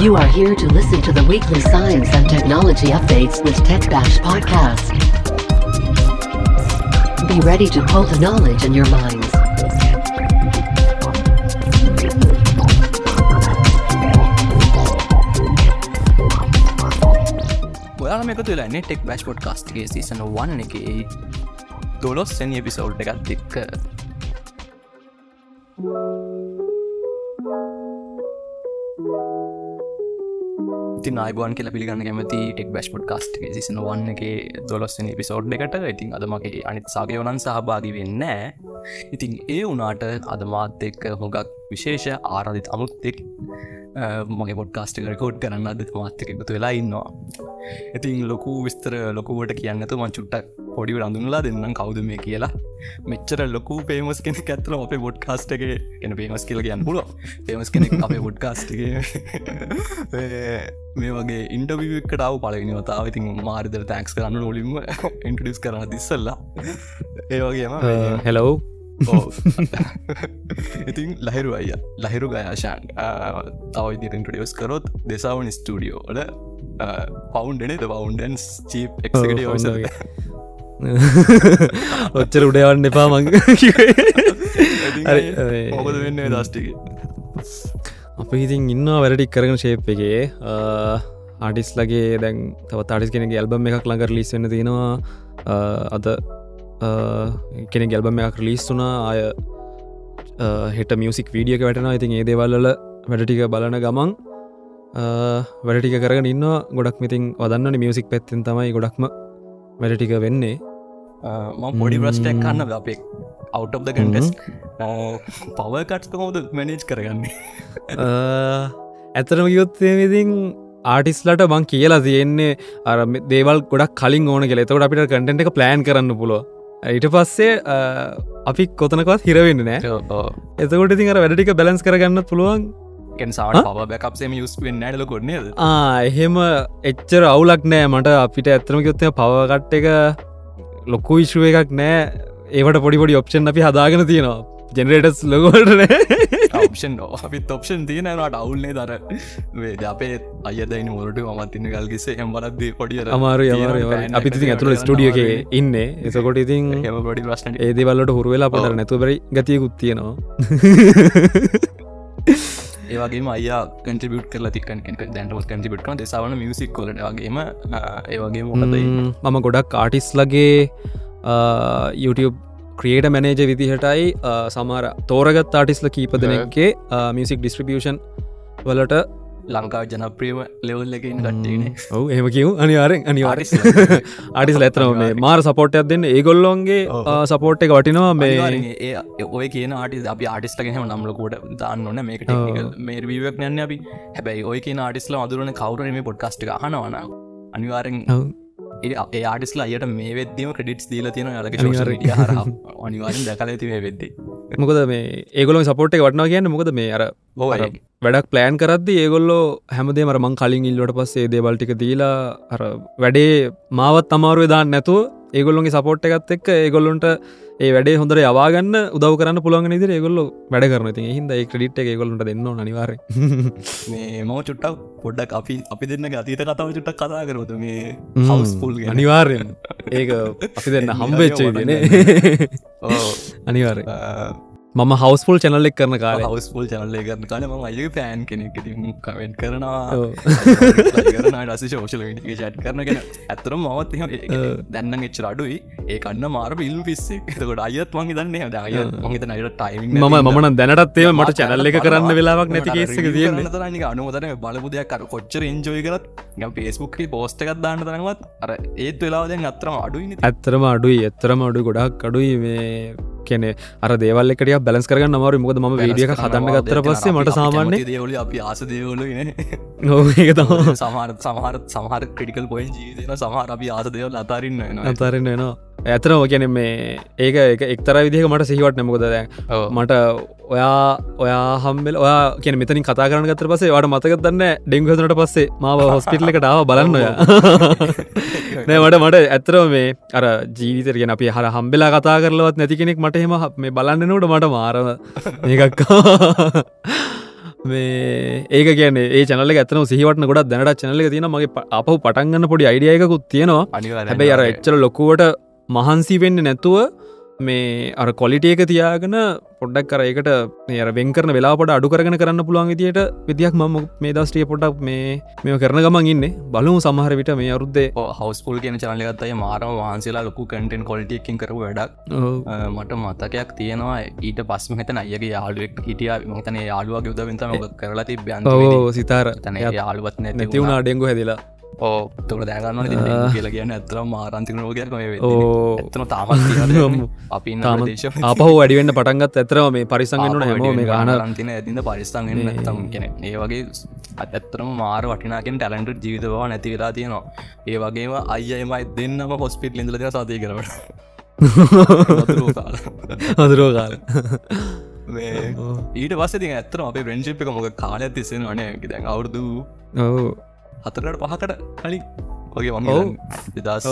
You are here to listen to the weekly science and technology updates with Tech Bash Podcast. Be ready to pull the knowledge in your minds. ඔයාල මේක තුලන්නේ tech bash පොඩ් කාස්ටගේ සීසන වන්න එක දොලොස් සැනි එපිසෝල්් එකත් එක්ක ඉතින් අයිබන් කියල පිළිගන්න කැමති ටෙක් බැස් පොඩ් කාස්ට් සිසන වන්න එක දොලොස්සන පිසෝඩ් එකට ඉතින් අදමගේ අනිත් සාගයෝනන් සහභාගි වෙන්න ඉතින් ඒ වනාට අදමාත් එක්ක හොගක් විශේෂ ආරධිත අමුත්තෙක් මගේ පොඩ්කාස්ට රකෝඩ් කරන්න අද මාත්‍යක එකතු වෙලා ඉන්නවා. ඉතින් ලොකු විස්තර ලොකුවට කියන්නතු මං චුට්ටක් පොඩි රඳුනලා දෙන්නම් කවුද මේ කියලා. මෙච්චර ලොකු පේමස් කෙනෙ ඇත්තල අපේ බොඩ් කාස්ට එක එන පේමස් කියල කියන්න පුල පේමස් කෙනෙක් අපේ බොඩ් කාස්ටගේ මේ වගේ ඉන්ටවිකටාව පලවිනිවතාව ඉතින් මාරිදර තැක්ස් කරන්න නොලින්ම ඉන්ටඩිස් කරන දිස්සල්ලා ඒවගේම හෙලෝ ඉතින් ලහිරු අය ලහිරු ගයාශාන් තව ඉදිර ඉන්ටඩියස් කරොත් දෙසාවන ස්ටඩියෝල පවන්්ඩනේ ද පවන්ඩන්ස් චීප් එක්ට ඔච්චර උඩයවන්න එපා මං. මොකද වෙන්න දස්ටික අප ඉතින් ඉන්නවා වැඩටික් කරන ශේප් එකේ. ආඩිස් ලගේ දැන් තව තාඩිස් කෙනෙ ඇල්බම් එකක් ළඟර ලිස් වෙන්න තියෙනවා. අද කෙනෙ ගැල්බම එකක් ලිස් වුනා අය හෙට මියසික් වීඩියක වැටෙන ඉතින් ඒ දේවල්ල වැඩටික බලන ගමන් වැඩටික කරගෙන ඉන්න ගොඩක් මිතින් වදන්න මියසික් පැත්තෙන් තමයි ගොඩක්ම වැඩටික වෙන්නේ. ම පොඩි ප්‍රස්ටක් කන්න අපේ? අවට් of ගන්ටස් පවකට්ක කෝද මැනේජ් කරගන්නේ? ඇතරම යුත්තේ විදිින් ආටිස්ලට බං කියලා තියෙන්නේ අර දේවල් ගොඩක් කලින් ඕන කෙ තකට අපිට කටට එක ප්ලෑන් කරන්න පුලො ඊට පස්සේ අපි කොතනකවත් හිරවෙන්න නෑ. එතකොට ඉතින් අර වැඩටික බැලන්ස් කරගන්න පුළුවන්. බැකප්සේම යුස් වෙන්න ඇඩල කොන්නේ එහෙම එච්චර අවුලක් නෑ මට. අපිට ඇත්තම යොත්තය පවකට් එක ලොකු විශ්ුව එකක් නෑ. ඒවට පොඩිපොඩි ඔප්ෂන් අපි හදාගෙන තියෙනවා ජෙනරේටස් ලොකෝටන ඔප්ෂන් අපිත් ඔප්ෂන් තියෙනට අවුල්න්නේ දර වේද අපේ අයදයින මොලට මත්තින්න ගල්ගෙසේ එම්බලද පොඩිය අමාරු අමාර අපි ති ඇතුළ ස්ටඩිය එක ඉන්න. එසකොට ඉතින් පොඩි ප්‍රශ්න ඒදවල්ලට හුරුවෙලා පොට නැතුබරි ගතියකුත් තියෙනවා. ඒවගේ අය කටිබියට් කරල තිකන් දැන්ටමත් කටිබිට් කන දෙසාවන මියසික් කොලට වගේම ඒවගේ මොකද මම ගොඩක් ආටිස් ලගේ YouTube ක්‍රියට මැනේජ විදිහටයි සමාර තෝරගත් ආටිස්ල කීප දෙනෙක්ගේ මියසික් ඩිස්ට්‍රිබියෂන් වලට ලංකා ජනප්‍රියම ලෙවල් එකෙන් ගට්ටන ඔව එම කිව් අනිවාරෙන් අනිවාරිස් ආටිස් ඇතරම මාර සපෝට්යක් දෙන්න ඒගොල්ලොන්ගේ සපෝට් එක වටිනවා මේ ඒ ඔය කියන ආටි අපි ආටිස්ලගෙන නම්ලකොට දාන්න ඕන. මේකට මේ වීවක් නැන්න අපි. හැබැයි ඔය කියන ආටිස්ල අදුරන කවුරන මේ පොඩ්කස්ට හනවන අනිවාරෙන් ඒ ආටිස්ලා අයට මේ වෙදදිම ක්‍රඩිටස් දීල තියෙන යාලක අනිවාරෙන් දැකල ඇති මේ වෙද්දේ. මොකද මේ ඒගොලො සපෝට් එක වටනා කියන්න මොකද මේ අර වැඩක් ප්ලෑන් කරද්දි ඒගොල්ලෝ හැමදේ මර මං කලින් ඉල්ලට පස්සේ දේවල්ටික දීලා අර වැඩේ මාවත් අමාරුව දාන්න නැතුව ඒගොල්ලොගේ සපෝට් එකත් එක් ඒගොල්ලොන්ට ඒ වැඩේ හොඳර යවාගන්න උදව කරන්න පුළුවන් නිදිර ඒගොල්ල වැඩ කරන ති හිද ඒ ක්‍රඩිට් ඒගොලට දෙන්න අනිවාර මේ මෝ චුට්ටක් පොඩ්ඩක් අපි අපි දෙන්න අතීත කතාව චුට්ටක් කතා කරොතු මේ හවස්පුල් අනිවාර්යෙන්. ඒක අපි දෙන්න හම්බෙච්චේ දෙන අනිවාරය මම හවස්පුල් චැනල්ලෙක් කරන කාල. හවස්පුල් චනල්ලය කරන කාල ම අය පෑන් කෙනෙක් කවෙන්ට කරනවා. ඩස ෝෂල චට් කරනගෙන ඇතරම මවත් දැන්න එච් අඩුයි. ඒ කන්න මාර ඉල් පිස්සෙක් එතකොට අයත් වගේ දන්නේ අය මගත නයට ටයිම මම මන දැනටත්තේ මට චැනල්ල එක කරන්න වෙලාවක් නැති කේසක තියන්න. තරනික අනුමතන බලපුදයක් කර කොච්චර එන්ජෝයි කරත් පේස්බුක්කේ පෝස්ට එකක් දාන්න තරනවත් අර ඒත් වෙලාවදෙන් අතරම අඩුයි ඇත්තරම අඩුයි. එත්තරම අඩු ගොඩක් අඩුයි මේ කෙනෙ අර දේවල් එකට බැලස් කරගන්න අමාරු මොකද ම වීඩියක හදන්න ගත්තර පස්සේ මට සාමාන්‍ය දේවල අපි ආස දේවලු ඒක තම සමහර සමහර සමහර ක්‍රටිකල් පොයින් ජීතන සමහර අපි ආස දේවල් අතාරන්න අතරන්න එනවා ඇතනව ගැන මේ ඒක එක එක්තර විදිහ මට සිහිවට නමුකද දැ මට ඔයා ඔයා හම්බෙල් ඔයා කියන මෙතනින් කතා කරන ගතර පසේ වට මතක දන්න ඩෙංගහතුනට පස්සේ මාව හොස්පිටල එකටාව බලන්න ඔය. නෑ මට මට ඇතරව මේ අර ජීවිතරගෙන අපි හර හම්බෙලා කතා කරලවත් නැති කෙනෙක් මට හෙම මේ බලන්න නොට මට මාරව ඒකක්කා මේ ඒක කියන ඒ චනල ඇතන සිහිවටන ගොඩක් දැනට චනල තින මගේ අපහු පටන්ගන්න පොඩි අයිඩියයකුත් තියෙනවා. අනිවාර්යෙන් හැබැයි අර එච්චල ලොකුවට මහන්සි වෙන්න නැතුව මේ අර කොලිට එක තියාගෙන පොඩ්ඩක් කර එකට අර වෙන්කරන වෙලාපට අඩු කරගෙන කරන්න පුළුවන් විදියට විදියක් මම මේ දස්ටිය පොඩක් මේ මේ කරන ගමන් ඉන්න. බලමු සමහර විට මේ අරුද්දේ. හවස්පුල් කියන චනලගත්තය මාරම වහන්සේලා ලොකු කටෙන් කොලිටියකින් කරු වැඩක්. මට මතකයක් තියෙනවා. ඊට පස්ම හිතන අයගේ යාලුවෙක් හිටිය. මතන යාලුවගේ උදවිතම කරලා තිබ සිතාර. තන යාලුවත් නැති නැති වුණා ඩෙංගු හැදිලා ඕ තුළ දැගන්න කියලා කියන්න ඇතරම් මාරන්තික රෝගයක් ඕ. එතන තාමත් අපි තාම අපහු වැඩිවෙන්න පටන්ගත් ඇතරම මේ පරිසංගන්නට හැම මේ ගාන රන්තින ඇතිද පරිස්ථන්ගන්න තම් කෙන ඒ වගේ අත්තත්තරම මාර වටිනාකෙන් ටැලන්ට ජීවිතවා නැති වෙලා තියෙනවා. ඒ වගේම අයමයි දෙන්නම පොස්පිට ලිඳලද සතය කරට අදුරෝ කාල. ඊට පස්ස ඇත්තර අපේ ප්‍රෙන්ශිප් එක මොක කාල තිස්සෙන වන දැන් අවුරදු හතරට පහකට කලින් වගේ ඔව්. මම දෙදස්.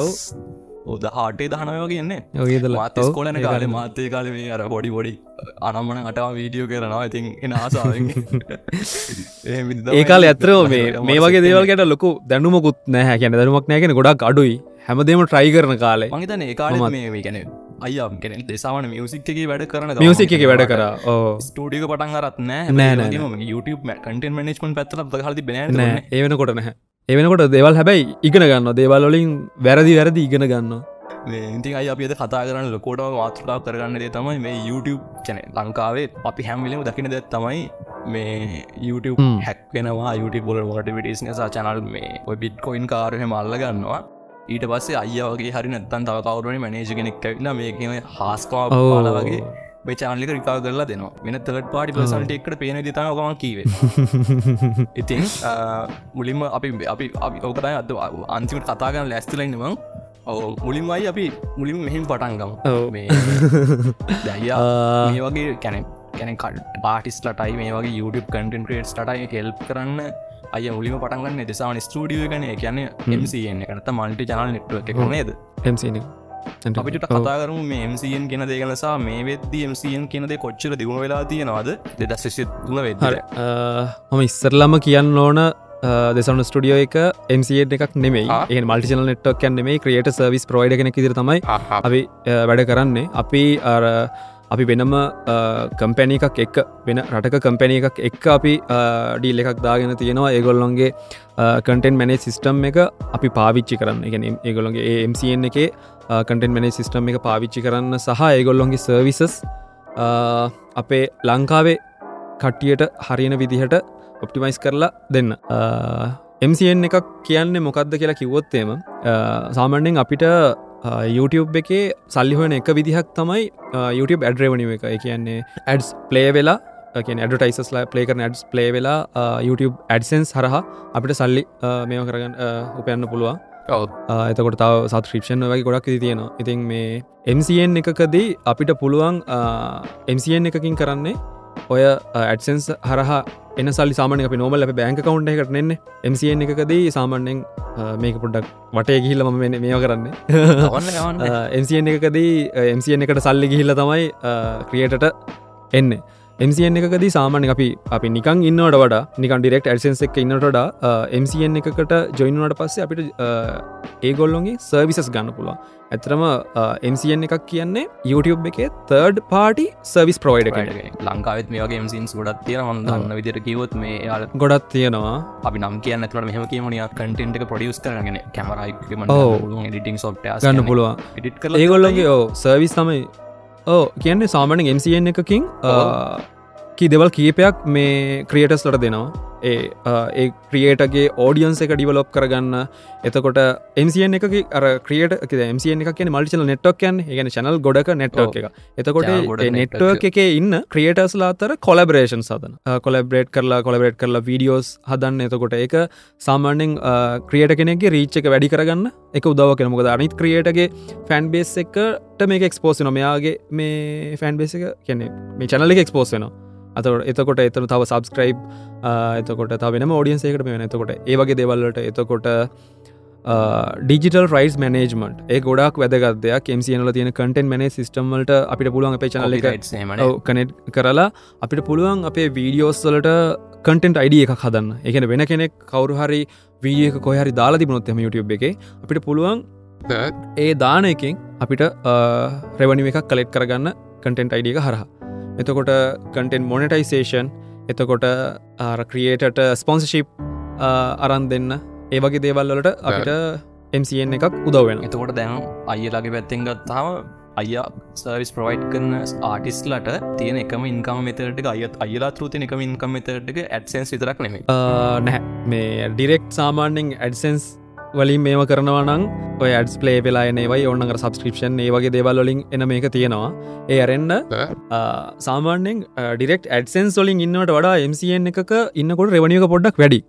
ඔද හාටේ දහනය වගේන්නේ ඔයදල මාතස් කොලන කාලේ මාතය කාල මේ අර පොඩි පොඩි අනම්මන අටවා වීඩියෝ කරනවා. ඉතින් එන ආසාාවෙන්. ඒකාල ඇතරෝ මේ මේ වගේ දේවල්කට ලොකු දැනුමකුත් නෑ කියන දැනුමක් නෑගෙන ගොඩක් අඩුයි. හැමදේම ට්‍රයි කරන කාලේ. මහිතන ඒ කාල මේ ගැන අයම් කෙන දෙසාවන මියසික් එක වැඩ කරන මියසික් වැඩ කර? ස්ටඩික පටන් කරත් නෑ, නෑ නෑ, YouTube කටන් මනේස්මන් පැත්තල හලි බැන නෑ ඒ වෙනකොට නැහැ. ඒ වෙනකොට දේවල් හැබැයි ඉගෙන ගන්න දේවල් වලින් වැරදි වැරදි ඉගෙන ගන්න ඉති අයි අපිද කතා කරන්න ලොකෝට මාතෘකා කරගන්න දේ තමයි මේ YouTube චැන ලංකාවේ අපි හැම්විලම දකින දෙත් තමයි මේ YouTube. හැක්වෙනවා YouTube බොල මොටවිටස් නිසා චනල් මේ ඔය බිට්කොයින් කාරහෙම අල්ල ගන්නවා ඊට පස්සේ අයගේ හරි නැත්තන් තව කවරුවනි මනේජ කෙනෙක් ඇවිලා මේකම හාස්කා. පාල වගේ චාලික රිකා කරලා දෙනවා. වෙන තට පාටි පසන්ට එකට පේන දිතන ඔකම කීවේ. ඉතින් මුලින්ම අපි අපි අපි ඕකතයි අද අන්තිමට කතා කරන්න ලැස්තිලයින්නම ඔව මුලින්මයි අපි මුලින් මෙහිම පටන්ගම දැයියා. මේ වගේ කැනෙ කැන පාටිස් ලටයි මේ වගේ YouTube කටන් ක්‍රේට් ටයි හෙල්ප් කරන්න අය මුලිම පටන්ගන්න දෙසාාන ස්ටඩිය කන කියන MCN එකනත මල්ටි චනල් නෙට්ුව එක. නේද? එම්සින අපිට කතා කරම මේ MCN කියෙන දේගලසා මේ වෙද MCN කියනද කොච්චර දියුණ වෙලා තියෙනවාද? දෙදස් තුන වෙද මම ඉස්සරලම කියන්න ඕන දෙසන ස්ටඩියෝ එක එම්සිට එකක් නෙමේ ආ. ඒ මල්ටිනල් නෙට්ක් නෙමේ ක්‍රියට සර්විස් ප්‍රෝයිඩ කෙනෙ ඉදිර තමයි අපි වැඩ කරන්නේ. අපි අර අපි වෙනම කම්පැනි එකක් එක් වෙන රටක කම්පැනි එකක් එක් අපි ඩීල් එකක් දාගෙන තියෙනවා. ඒගොල්ලොන්ගේ කටෙන් මැනේ සිිස්ටම් එක අපි පාවිච්චි කරන්න. එක ඒගොලොන්ගේ ඒMCN එක කටෙන් මැනේ සිිස්ටම් එක පාවිච්චි කරන්න සහ ඒගොල්ලොන්ගේ සර්විසස් අපේ ලංකාවේ කට්ටියට හරියන විදිහට ඔප්ටිමයිස් කරලා දෙන්න. MCN එකක් කියන්නේ මොකක්ද කියලා කිව්වොත්තේම සාමන්‍යෙන් අපිට අ, YouTube එකේ සල්ලි හොයන එක විදිහක් තමයි YouTube ඇඩ්‍රවනිව එක. කියන්නේ ඇඩ්ස් ප්ලේ වෙලා කිය ඇඩටයිස්ලා ප්ලේ කරන ඇඩ්ස් ප්ලේ වෙලා YouTube ඇඩසන්ස් හරහා අපිට සල්ලි මේම කරගන්න උපයන්න පුළුවන්. එතකොට තව සත්ක්‍රපෂන් වගේ ගොඩක් ඉති තියෙනවා. ඉතින් මේ MCN එකකදී අපිට පුළුවන් MCN එකකින් කරන්නේ ඔය ඇඩසන්ස් හරහා එන සල්ලි සාමන අප නෝමල් අප බෑංක කවුන්් එකට නෙන්න. MCN එකකදී සාමන්‍යෙන් මේක පොඩ්ඩක් වටේ ගිහිල්ල ම මේ කරන්න. MCN එකකදී MCN එකට සල්ලි ගිහිල්ල තමයි ක්‍රියටට එන්න MCN එකකදී සාමාන්‍ය අපි අපි නිකන් ඉන්නවට වඩා නිකන් ඩිරෙක්් ඇඩසන්ස් එක ඉන්නට වඩා MCN එකකට ජොයිනවට පස්සේ අපිට ඒගොල්ලොන්ගේ සර්විසස් ගන්න පුළුවන්. ඇතරම MCN එකක් කියන්නේ YouTube එකේ තර්ඩ් පාටි සර්විස් ප්‍රෝයිඩ ලංකාවත් මේ වගේ සින්ස් ගොඩත් තියෙන හොඳන්න විදිර කිවොත් මේ යාල ගොඩත් තියෙනවා. අපි නම් කියන්න ඇතුට මෙහම කියමනිය කටන්ට එක ප්‍රඩියස් කරගෙන කැමරයි. ඩිටිං සොට් ගන්න පුළුවන් ඒගොල්ලොගේ සර්විස් තමයි ඕ කියන්නේ සාමානෙන් MCN එකකින් කි දෙවල් කීපයක් මේ ක්‍රියටස් ලට දෙනවා. ඒ ඒ ක්‍රියටගේ ඕඩියන්ස එක ඩිවලොප් කරගන්න. එතකොට MCN එක අර ක්‍රියට MCN එක කියන මල්ටිචල නෙට්ක් යන් ඒගන චනල් ගොඩක නෙට්ක් එක එතකොට නෙට්වක් එක. ඉන්න ක්‍රියටස්ලා අතර කොලබරේෂන් සදන කොලබ්‍රේට් කරලා කොලබරේට් කරලා වීඩියෝස් හදන්න. එතකොට ඒක සාමාන්‍යෙන් ක්‍රියට කෙනෙගේ රීච් එක වැඩි කරගන්න. එක උදව කෙන මොකද අනිත් ක්‍රියටගේ ෆැන් බේස් එකට මේක එක්ස්පෝස් නොමයාගේ මේ ෆැන් බේස එක කියන්නේ මේ චනල එක එක්ස්පෝස් අතට එතකොට එතන තව සබස්ක්‍රයිබ් එතකොට ත වෙන ෝඩියන්සේකට වෙන. එතකොට ඒවගේ දෙවල්ලට එතකොට ඩිජිටල් රයිස් මනේජමට ඒ ගොඩක් වැදගත්දයක් කෙම්සියනල තියෙන කටෙන් මන සිස්ටම්මට අපිට පුළුවන් අපේ චනල එක කනෙට් කරලා අපිට පුළුවන් අපේ වීඩියෝස්වලට කටෙන්ට අයිඩ එකක් හදන්න. එකන වෙන කෙනෙක් කවරු හරි වීඩියක කොහරි දාලා තිබුණොත්ම YouTube එක අපිට පුළුවන් ඒ දාන එකින් අපිට රෙවනි එකක් කලෙට් කරගන්න කටෙන්ට් අයිඩ එක හරහා එතකොට කටෙන්් මොනටයිසේෂන් එතකොට ක්‍රියේටට ස්පොන්සශිප් අරන් දෙන්න. ඒවගේ දේවල්වලට අපිට MCN එකක් උදවෙන එතකොට දැන් අයියලාගේ පැත්තෙන් ගත්තාව අයියා සර්විස් ප්‍රවයිට් කරන ආටිස්ලට තියෙන එකම ඉන්කම මෙතට අයත් අයලා තෘතින එකම ඉන්කම මෙතටක ඇඩසන්ස් විතරක් නෙමේ නැහැ. මේ ඩිරෙක්් සාමාන්‍යෙන් ඇඩසන්ස් වලින් මේම කරනවා නං ඔය ඇඩස් පලේ වෙලා ඒවයි ඔන්නක සබස්ක්‍රපෂන් ඒ වගේ දේවල්ලින් එන මේක තියෙනවා. ඒ අරෙන්න්න සාමාන්‍යෙන් ඩිරෙක්් ඇඩසන්ස් වලින් ඉන්නට වඩා MCN එකක ඉන්නකොට රෙවනියක පොඩ්ඩක් වැඩි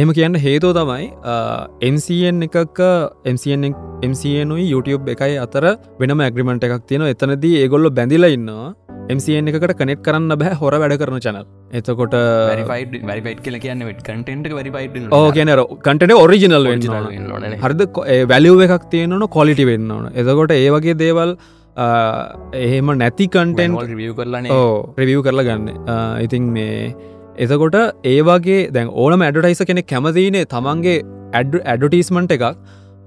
එම කියන්න හේතෝ තමයි MCN එකක MCNුයි YouTube එකයි අතර වෙනම ඇග්‍රිමට එකක් තියෙන එතනදී ඒගොල්ල බැඳිල ඉන්නවා. MCN එකට කනෙට් කරන්න බෑ හොර වැඩ කරන චනල් එතකොට කියන කටට ඔරිජිනල් හරිද? වැලිව් එකක් තියෙනන කොලිටි වෙන්න ඕන. එතකොට ඒ වගේ දේවල් එහෙම නැති කන්ටෙන් රිවිය කරලන ඕ ප්‍රවියව් කරලා ගන්න. ඉතින් මේ එතකොට ඒවාගේ දැන් ඕනම ඇඩටයිස කෙනෙ කැමතිනේ තමන්ගේ ඇඩ ඇඩටිස්මන්ට් එකක්.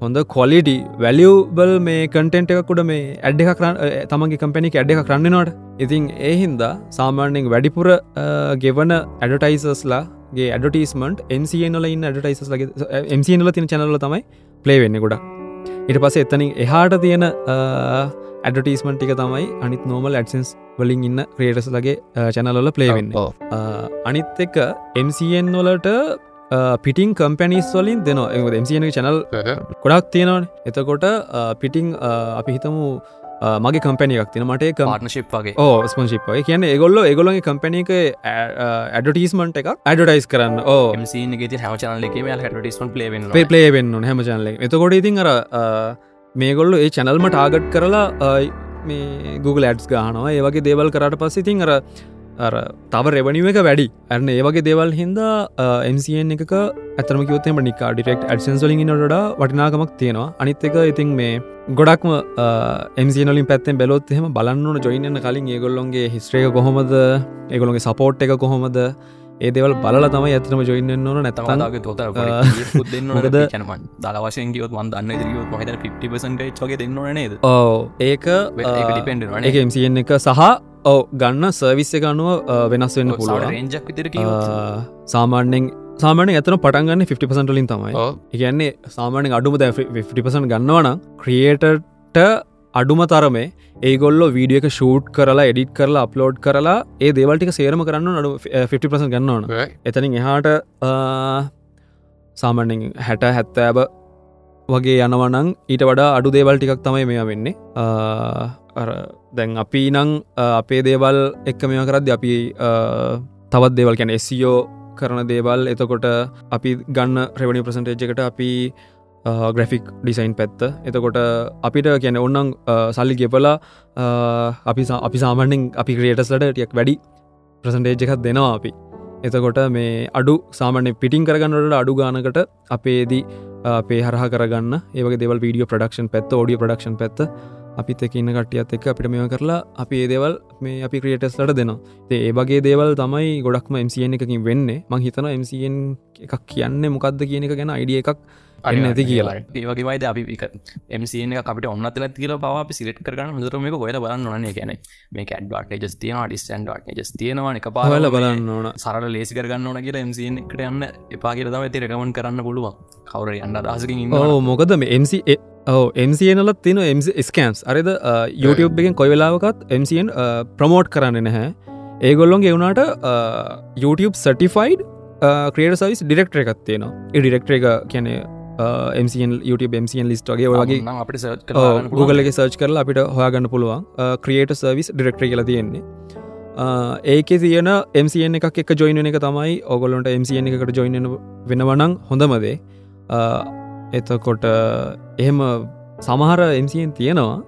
හොඳ කොලිටි වැලියබල් මේ කටෙන්ට් එකකුඩ මේ ඇඩ් එක කරන්න තමන්ගේ කම්පැනික ඇඩ් එක කරන්නනට ඉතින් ඒහින්දා සාමාන්‍යෙන් වැඩිපුර ගෙවන ඇඩටයිසස්ලාගේ ඇඩටිස්මට MCනල ඉන්න ඇඩටයිසස් ලගේ MCනල තින චැනල තමයි ප්ලේ වෙන්න ගොඩක්. ඉට පස එතනින් එහාට තියෙන ඇඩටිස්මන්ට් ටික තමයි අනිත් නෝමල් ඇඩසන්ස් වලින් ඉන්න ක්‍රේටස් ලගේ චැනලල ප්ලේවෙන්න අනිත් එක MCN වලට පිටිං කම්පැනිස් වලින් දෙනවා. එ MCන චැනල් ගොඩක් තියෙනවන. එතකොට පිටිං අපි හිතමු මගේ කම්පැනියක් තින මට පාර්නශිප් වගේ. ඕ ස්පොන්ශිප්ය කියන ඒගොල්ල ඒගොලගේ කම්පැනික ඇඩටිස්මට එකක් ඇඩටයිස් කරන්න. ඕ ගේ හැම චනල එක ටස්මට ලේවෙන් පලේවෙන්න හැම චනල එතකොට ඉතින් අර මේගොල්ලු ඒ චැනල්ම ටාගට් කරලා මේ Google ඇඩ්ස් ගානවා ඒවගේ දේවල් කරට පස්ස ඉතින් අර අර තව රෙවනිුව එක වැඩි. ඇරන ඒවගේ දේවල් හින්දා MCN එක ඇතරම කිවතම නිකා ඩිරෙක්් ඇඩසන්ස්ලින් නොට වටිනාකමක් තියෙනවා. අනිත් එක ඉතින් මේ ගොඩක්ම එමසිනලින් පැත්තෙන් බැලොත් එහෙම බලන්නන ජොයින්න කලින් ඒගොල්ලොන්ගේ හිස්ත්‍රේක කොහොමද? ඒගොළොගේ සපෝට් එක කොහොමද? ඒ දෙවල් බලල තමයි ඇතනම ජොයින්න ඕන නැතවාගේ තොත දෙන්නද චනමන් දල වශයෙන් ගියොත් වන් දන්න දරියොත් මහිත පිපිසන්ට චගේ දෙන්න නේද? ඕ ඒක ඩිපෙන්ඩ එක MCN එක සහ ඔව ගන්න සර්විස්ස එක අනුව වෙනස් වෙන්න පුළුව රේජක් විතර සාමාන්‍යෙන් සාමානය ඇතන පටන්ගන්න 50%ලින් තමයි. ඉගන්නේ සාමානෙන් අඩුම ද 50% ගන්නවන ක්‍රියේටට අඩුම තරමේ ඒගොල්ල වීඩිය එක ෂූට් කරලා එඩිට් කරලා අප්ලෝඩ් කරලා ඒ දේවල්ටික සේරම කරන්න අඩු 50% ගන්නවන එතනින් එහාට සාමන්‍යෙන් හැට හැත්තෑබ වගේ යනවනං ඊට වඩා අඩු දේවල් ටිකක් තමයි මෙයා වෙන්නේ. දැන් අපි නං අපේ දේවල් එක්ක මෙම කරද අපි තවත් දේවල් කැන එසියෝ කරන දේවල්. එතකොට අපි ගන්න රෙවනි ප්‍රසන්ටේජ් එකට අපි ග්‍රෆික් ඩිසයින් පැත්ත. එතකොට අපිට කියන ඔන්නන් සල්ලි ගෙපලා අපි අපි සාමාන්‍යෙන් අපි ක්‍රේටස්ලට ටියක් වැඩි ප්‍රසන්ටේජ් එකක් දෙනවා අපි. එතකොට මේ අඩු සාමාන්‍ය පිටිං කරගන්නට අඩු ගානකට අපේදී අපේ හරහ කරගන්න. ඒවගේ දෙවල් වීඩියෝ ප්‍රඩක්ෂන් පැත්ත ෝඩිය ප්‍රඩක්ෂන් පැත්ත අපිත් එක ඉන්න කටියත් එක් අපිට මෙම කරලා අපි ඒ දේවල් මේ අපි ක්‍රියටස්ලට දෙනවා. ඒ වගේ දේවල් තමයි ගොඩක්ම MCN එකකින් වෙන්නේ. මං හිතන MCN එකක් කියන්න මොකක්ද කියන එක ගැන අයිඩිය එකක් ඇති කියලා. ඒවගේවයිද අපි එමසින අපට ඔන්නතල තිල පව සිලට කරන්න හොදරම ගොල බලන්න නේ ගැන මේ කඩ්වාට ජස් තියන ඩිස්ටන්ඩ ජස් තියෙනවා එක පාල බලන්න ඕන. සර ලේසි කරගන්න ඕන කියලා එමසින එකට යන්න එපා කියල තම ඇති රකමන් කරන්න පුළුවන්. කවර අන්න දහසකින් මොකද මේ MC ඕ MCනලත් තින ස්කන්ස් අරද YouTube එකෙන් කොයි වෙලාවකත් MCN ප්‍රමෝට් කරන්න නැහැ. ඒගොල්ලොන් ගෙවුණට YouTube සටිෆයිඩ් ක්‍රේට සවිස් ඩිරෙක්ටර එකත් තියෙනවා. ඒ ඩිරෙක්ටර එක කියැනේ MCN YouTube MCN ලිස්ට වගේ වගේ අපට Googleගේ සර්ච් කරලා අපිට හොයාගන්න පුළුවන්. ක්‍රියේට සර්විස් ඩිරෙක්ටර කියලා තියෙන්නේ. ඒක තියන MCN එකක් එක ජොයින එක තමයි ඔගොලොන්ට MCN එකට ජොයින වෙනවනං හොඳමදේ එතකොට එහෙම සමහර MCN තියෙනවා.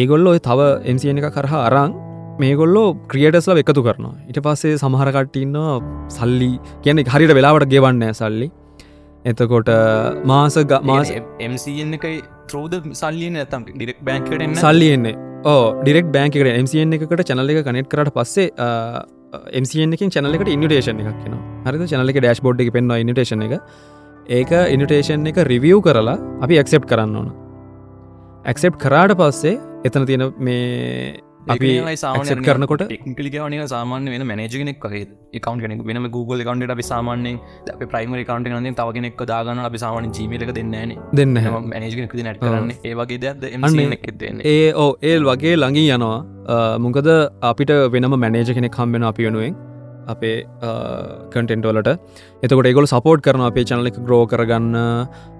ඒගොල්ලෝ තව MCN එක කරහා අරං මේගොල්ලෝ ක්‍රියටස්ල එකතු කරනවා. ඉට පස්සේ සමහරකටඉන්න සල්ලි කියන හරිට වෙලාවට ගෙවන්න සල්ලි එතකොට මාස මාස එකයි ත්‍රෝද සල්ලියන ඇතම් ඩිරෙක් බැංකට සල්ලි එන්නේ. ඕ ඩිරෙක් බෑන්කට MCN එකට චනල එක කනෙට් කරට පස්සේ MCN එකින් චනල එකට ඉනිටේෂන් එකක් කියෙන හරි චනල ඩෑශ් බෝඩ් එක පෙන්ව ඉනිටේෂන් එක. ඒක ඉනිටේෂන් එක රිවියව් කරලා අපි ඇක්සෙප් කරන්න ඕන. ඇක්සෙප් කරාට පස්සේ එතන තියෙන මේ අපි accept කරනකොට ටෙක්නිකලිකවන සාමාන්‍ය වෙන මනජගෙනෙක් වගේ එකකවන්් කෙනෙක් වෙනම Google කවන්ට අපි සාමාන්‍යෙන් අප ප්‍රයිමරි කවන්ට න තවගෙනෙක් දාගන්න අපි සාමාන ජීමලක දෙන්නන දෙන්න මනජගෙනෙක් නැට කරන්න. ඒවගේ දෙන්න ඒ ඕ ඒල් වගේ ළඟී යනවා. මොකද අපිට වෙනම මැනේජ කෙනෙක් කම්බෙන අපි වෙනුවෙන්. අපේ කටෙන්ටෝලට එතකොට ඒගොල සපෝට් කරන අපේ චනල එක ග්‍රෝ කරගන්න.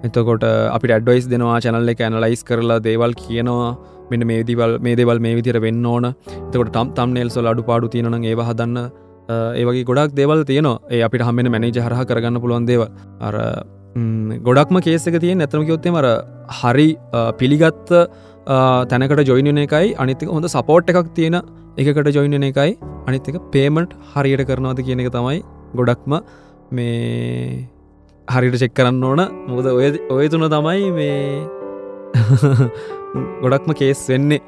එතකොට අපිට ඇඩ්වයිස් දෙනවා චැනල්ල එක ඇනලයිස් කරලා දේවල් කියනවා මෙන්න මේ දිවල් මේ දෙවල් මේ විදිර වෙන්න ඕන. එතකොට තම් තම් නෙල්සොල් අඩු පාඩු තියෙනන ඒව හදන්න ඒවගේ ගොඩක් දේවල් තියනවා. ඒ අපිට හමෙන මැනේජ හරහ කරගන්න පුළුවන් දේව අර ගොඩක්ම කේසක තිය ඇතම යොත්තේ මර හරි පිළිගත්ත තැනකට ජොයින එකයි අනිතික හොඳ සපෝට් එකක් තියෙන එකකට ජොයින එකයි අනිත්තක පේමට් හරියට කරනවාද කියන එක තමයි ගොඩක්ම මේ හරිට චෙක් කරන්න ඕන. මොකද ඔය ඔය තුන තමයි මේ ගොඩක්ම කේස් වෙන්නේ.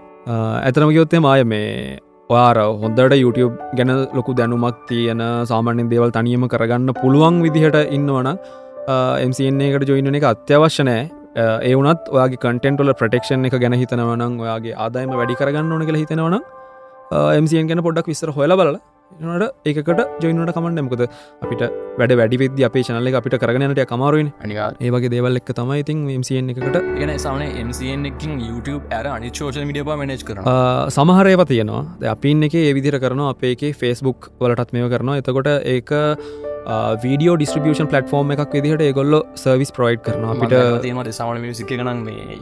ඇතනම යොත්තේ මාය මේ වාර හොඳට YouTube ගැන ලොකු දැනුමක් තියෙන සාමාන්‍යෙන් දේවල් තනියම කරගන්න පුළුවන් විදිහට ඉන්නවන MCN එකට ජොයින එක අත්‍යවශ්‍යනෑ ඒ වනත් ඔයාගේ කටෙන්ටල ප්‍රටෙක්ෂන් එක ගැන හිතනවනම් ඔයාගේ ආදායම වැඩි කරගන්න ඕන කියලා හිතනවන MCN ගැන පොඩක් විස්සර හොල බල නට ඒකට ජොයිනට කමන්න මොකද? අපිට වැඩ වැඩි විද අපේ චනල්ල අපිට කරගනට කමාරුවෙන් ඒවගේ දේවල් එක් තමයි ඉතින් MCN එකට ගෙන MCN එකින් YouTube ඇර අනි ෝෂල් මිඩිය මනජ් කරන සමහරයව තියෙනවා. අපින් එක ඒ විදිර කරන අපේ එක ෆෙස්බුක් වලටත් මෙව කරනවා. එතකොට ඒක වීඩියෝ ඩිස්ට්‍රිබියෂන් පලටෆෝර්ම් එකක් විදිහට ඒගොල්ල සර්විස් ප්‍රයිඩ් කරන අපිට තීමට සාමන මිසික ගනන් මේ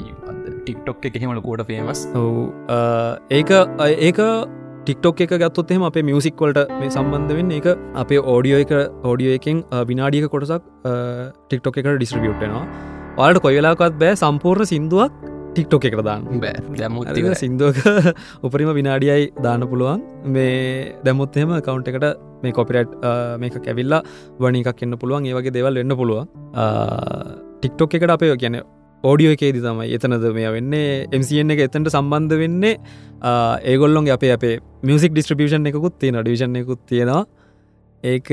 ටික්ටොක් එකහෙමල කෝඩ ෆේමස් ඒක ඒක ටික්ටොක් එක ගත්තොත්හෙම අපේ මියසික්වලට මේ සම්බන්ධ වෙන්න. එක අපේ ඕඩියෝ එක ඕඩියෝ එකින් විනාඩියක කොටසක් ටික්ටොක් එකට ඩිස්ට්‍රිබියුට්නවා වාලට කොයිවෙලාකත් බෑ සම්පූර්ණ සිින්දුවක් ටික්ටොක් එකට දාන්න. දැම සිින්දුවක උපරිම විනාඩියයි දාන්න පුළුවන්. මේ දැමුත්හෙම කවුන්ට එකට මේ කොපිරට් මේක කැවිල්ලා වනි එකක් එන්න පුළුවන්. ඒවගේ දෙවල් එන්න පුළුවන්. ටික්ටොක් එකට අපේ කියන ඕඩියෝ එකේදි තමයි එතනද මේ වෙන්නේ. MCN එක එතන්ට සම්බන්ධ වෙන්නේ ඒගොල්ලොන් අපේ අපේ මියසික් ඩිස්ට්‍රිපියෂන් එකකුත් තියෙන ඩිවිෂන් එකකුත් තියෙනවා. ඒක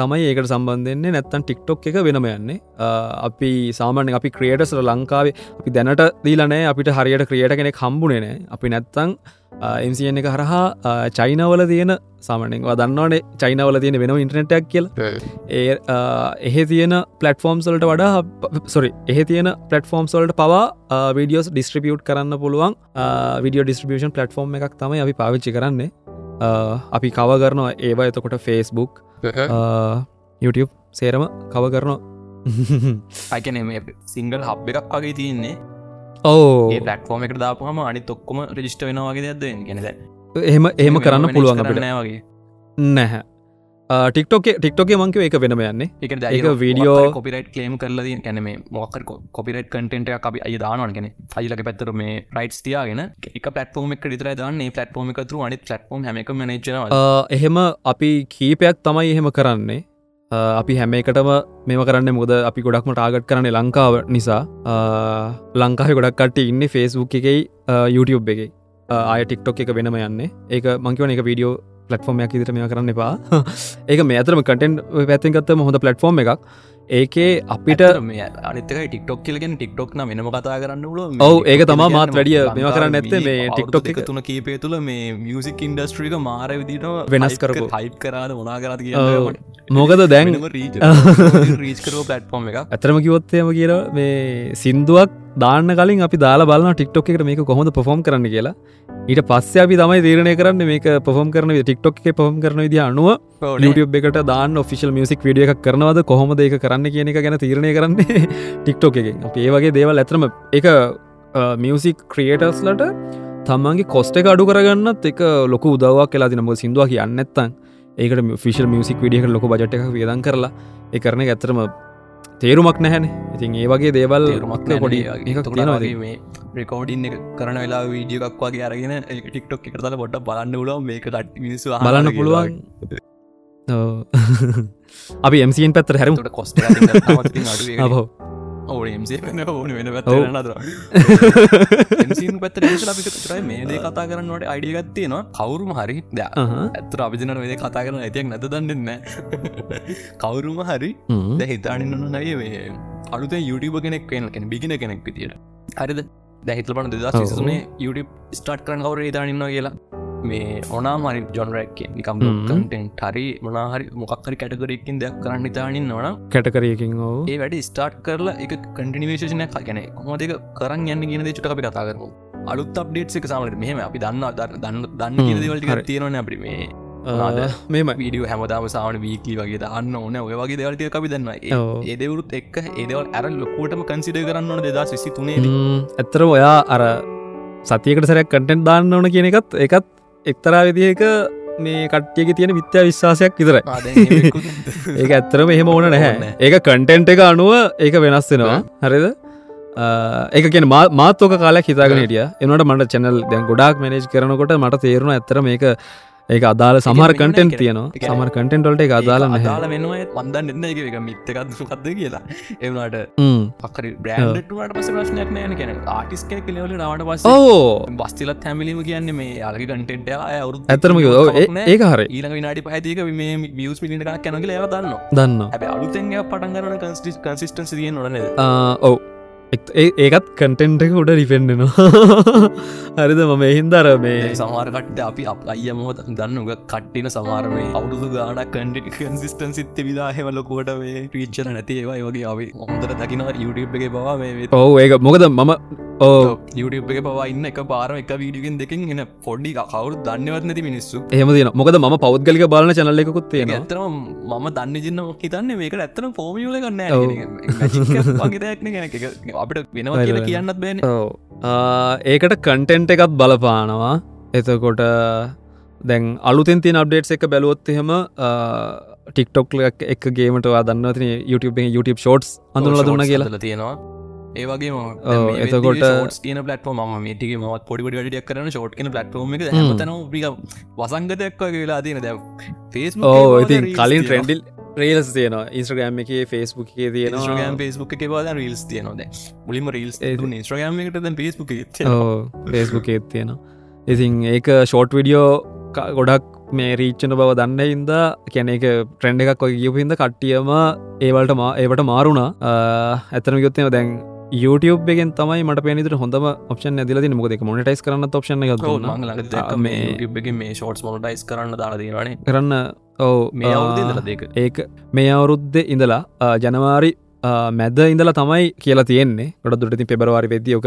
තමයි ඒකට සම්බන්ධන්නේ නැත්තන් ටික්ටොක් එක වෙනම යන්නේ. අපි සාමාන්‍ය අපි ක්‍රියටස්ල ලංකාවේ අපි දැනට දීලනෑ අපිට හරියට ක්‍රියට කෙනෙ කම්බුණනේ අපි නැත්තං MCN එක හරහා චයිනවල තියෙන සාමනෙන් දන්නවනේ චයිනවල තියෙන වෙන ඉන්ටනෙටක් කියල. ඒ එහෙ තියෙන පලටෆෝම් සොල්ට වඩා සොරි එහ තියෙන පලටෆෝම් සොල්ට පවා විඩියෝස් ඩිස්ට්‍රිපියුට් කරන්න පුළුවන්. විඩියෝ ඩිස්ට්‍රිපියෂන් පලටෆෝර්ම් එකක් තමයි අපි පාවිච්චි කරන්නේ. අපි කව කරනවා ඒවා. එතකොට ෆේස්බුක් YouTube සේරම කව කරනවා. අයිකන මේ සිංගල් හබ් එකක් වගේ තියන්නේ. ඕ ලටෆෝර්ම එක දාපුහම අනි තොක්කොම රජිස්ට වෙනවාගේ දෙද ගෙනද එහෙම එහෙම කරන්න පුළුවන් අපිට. නෑ වගේ. නැහැ ටික්ටෝක ටික්ටෝක මංකව එක වෙනම යන්නේ. එක ඒක වීඩියෝ කොපිරයිට් කලේම් කරලද කැන මේ මොක්කර කොපිරට් කටෙන්ට අපි අය දානන කෙන ෆයිලක පැත්තර මේ රයිට් තියාගෙන එක පටෆෝම එක රිතර දාන්නේ පටෆෝම එකතුර අනි පටෆෝම් හැමක මනජන එහෙම අපි කීපයක් තමයි එහෙම කරන්නේ. අපි හැම එකටම මෙම කරන්න මුද අපි ගොඩක්ම ටාගට් කරන්නේ ලංකාව නිසා. ලංකාහ ගොඩක් කට ඉන්න ෆේස්බුක් එකයි YouTube එකයි ආය ටික්ටොක් එක වෙනම යන්නේ. ඒක මංකිවන එක වීඩියෝ පලටෆෝර්මයක් ඉදිට මේ කරන්න එපා. ඒක මේ අතරම කටෙන්් පැත්තිගත්ත හොඳ පලටෆෝර්ම් එකක්. ඒකේ අපිට අනිතක ටික්ටොක් කියලගෙන ටික්ටොක් න වෙනම කතා කරන්න ල ඔව ඒක තමා මාත් වැඩිය මෙම කරන්න ඇත්තේ. මේ ටික්ටොක් එක තුන කීපය තුළ මේ මියසික් ඉන්ඩස්ට්‍රික මාර විදිට වෙනස් කරපු. හයිප් කරාද මොනා කරද කිය මොකද දැන් රීච් කරෝ පලට්ෆෝර්ම් එක ඇතරම කිවොත්තේම කියර මේ සින්දුවක් දාන්න කලින් අපි දාලා බලන්න ටික්ටොක් එකට මේක කොහොඳ පොෆෝම් කරන්න කියලා. ඊට පස්ස අපි තමයි තීරණය කරන්න මේක පොෆෝම් කරන ටික්ටොක් එක පොම් කරන විදි අනුව YouTube එකට දාන්න ඔෆිසිල් මියසික් විඩිය එකක් කරනවද? කොහොමද ඒක කරන්න කියන එක ගැන තීරණය කරන්නේ ටික්ටොක් එක අප ඒ වගේ දේවල් ඇතරම එක මියසික් ක්‍රියටර්ස්ලට තමන්ගේ කොස්ට එක අඩු කරගන්නත් එක ලොක උදවක් කියලා දිනම සිින්දුව කියන්න ඇත්තන් ඒකට ෆිෂල් මියසික් විඩියක ලොක බජට එක වියදන් කරලා ඒ කරන ඇතරම තේරුමක් නැහැන. ඉතින් ඒ වගේ දේවල් තේරුමක් පොඩි මේ රෙකෝඩින් කරන වෙලා වීඩියකක් වගේ අරගෙන ටික්ටොක් එකතල පොට බලන්න ුලුව මේක ට මිනිසු බලන්න පුළුවන්. අපි එම්සියෙන් පැත්තර හැරම. තොට කොස්ට එම්සේ ඕන වෙන ඔව්. පැත්තර එම්සින් පැත්තර අපි තරයි මේ දේ කතා කරන්නට අයිඩියගත්තේ නවා කවුරුම හරි ද ඇත්තර අභිජන වෙද කතා කරන ඇතියක් නැත දන්නන්න කවුරුම හරි ද හිතානින්න නය මේ අලුත YouTube කෙනෙක් වෙන කෙන බිගෙන කෙනෙක් විතියට හරිද? දැහිතල පන දෙදස්. විසුනේ YouTube ස්ටාට් කරන කවර හිතානින්න කියලා මේ ඕනා මරි ජොන්රැක්ක නිකම්. කටෙන් හරි මොනාහරි මොකක්හරි කැටකරකින් දෙයක් කරන්න ඉතානින් නොන කැටකරයකින් ඕ ඒ වැඩි ස්ටාර්ට් කරලා එක කටිනිවේශන ගැන කොමදක කරන්න යන්න කියන චුට අපි කතා කරමු අලුත් අප්ඩේට් එක සමට මෙහම අපි දන්න දන්න දන්න හරි. තියෙනවන අපි මේ? මෙම වීඩියෝ හැමදාම සාමන වීකලි වගේ දන්න ඕන ඔය වගේ දෙවලට අපි දන්න. ඒදවරුත් එක් ඒදවල් ඇර ලොකෝටම කන්සිඩ කරන්න ඕන දෙදා සිසි තුනේ ඇත්තර ඔයා අර සතියකට සැරයක් කටෙන්් දාන්න ඕන කියන එකත් එකත් එක්තරා විදිහක මේ කට්ටියක තියෙන විත්‍යා විශ්වාසයක් විතර ඒක ඇත්තරම එහෙම ඕන නැහැ. ඒක කටෙන්ට් එක අනුව ඒක වෙනස් වෙනවා. හරිද? ඒක කියෙන මාතෝක කාලයක් හිතාගෙන හිටිය. එනට මට චැනල් දැන් ගොඩක් මනේජ් කරනකොට මට තේරුණ ඇත්තර මේක ඒක අදාල කටෙන්ට් කියන්නේ තියෙනවා සමර කටෙන්ට්වලට එක අදාල නැහැ. අදාල වෙනවා වන්දන්න එන්න එක එක මිත්තකත් කක්ද කියලා. එවනට. පකර බ්‍රන්ඩට පස ප්‍රශ්නයක් නෑන කියෙන ආටිස්ක කලවල නවට පස බස්තිලත් හැමිලිම කියන්න මේ අලග කටෙන්ට අවරු. ඔව්, ඒ- හරි. ඊළඟ විනාඩි පහතික මේ මියස් පිලිට කැනගල ඒව දන්න දන්න ඇබ අලුතැන් පටන් කරන කන්ස්ටිස් කන්සිස්ටන්ස තිය නොනද ඔව් ඒකත් කටෙන්ට් එක උඩ රිපෙන්ඩෙනවා හරිද? මම එහින්දර මේ සමාරකට අපි අප අය මොහොත දන්නග කට්ටින සමාරමේ අවුදු ගාන කන්ඩ කන්සිස්ටන් සිත්ත විදා හෙවලකොට මේ ්‍රීච්චල නැති ඒවා. වගේ අපි හොඳර දකින YouTube එක පවා මේ ඔව් ඒක මොකද මම YouTube එක පවා ඉන්න එක පාර එක වීඩියගෙන් දෙකින් එන පොඩ්ඩි කවරු දන්නවත් නැති මිනිස්සු. එහෙම තින මොකද ම පෞද්ගලික බලන චනල්ල එකකුත් තියෙන ඇතරම මම දන්න ජන්න හිතන්න මේක ඇත්තන. වගේදයක්න ගැන අපිට වෙනවා කියලා. කියන්නත් බෑන. ඒකට කන්ටෙන්ට් එකත් බලපානවා. එතකොට දැන් අලුතෙන් තින අප්ඩේට් එක බැලුවොත් එහෙම ටික්ටොක් එක ගේමටවා දන්නවතින YouTube YouTube ෂෝට්ස් අඳුනල දුන්න කියලා. තියෙනවා ඒවගේ එතකොට- න පලටම ම මේටික මත් පොඩි ඩියක් කරන ෂෝට් කන පලටෝම එක. තන වසංගතයක් වෙලා තියෙන දැ ෆේස් ඕ ඉතින් කලින් ට්‍රෙන්ඩිල් රේල්ස් තියනවා. ඉස්ට්‍රගෑම් එක ෆේස්බුක් එක තියෙනවා. න්ස්්‍රගම් පේස්බුක් එක බද රිල්ස් තියනොද මුලිම රිල්ස් ඉස්ට්‍රගම් එකට පේස්බුක් ෆේස්බුක් ඒත් තියෙනවා. ඉතින් ඒක ෂෝට් විඩියෝ ගොඩක් මේ රීච්චන බව දන්න හින්ද කැන එක ට්‍රෙන්ඩ එකක් ගියපු හිද කට්ටියම ඒවලට ඒවට මාරුණා. ඇතන යොත්තම දැන් YouTube එකෙන් තමයි මට පේනිට හොඳම ඔප්ෂන් ඇදිල ති මොක එක මොනටයිස් කරන්න ඔප්ෂන් එක මේ- ෂෝට්ස් මොටයිස් කරන්න දාලා දීවනේ කරන්න ඔව මේ අවුදල දෙක. ඒක මේ අවුරුද්ධ ඉඳලා ජනවාරි මැද ඉඳලා තමයි කියලා තියෙන්නේ. ගොඩ දුරති පෙබරවාරි වෙද්දියෝක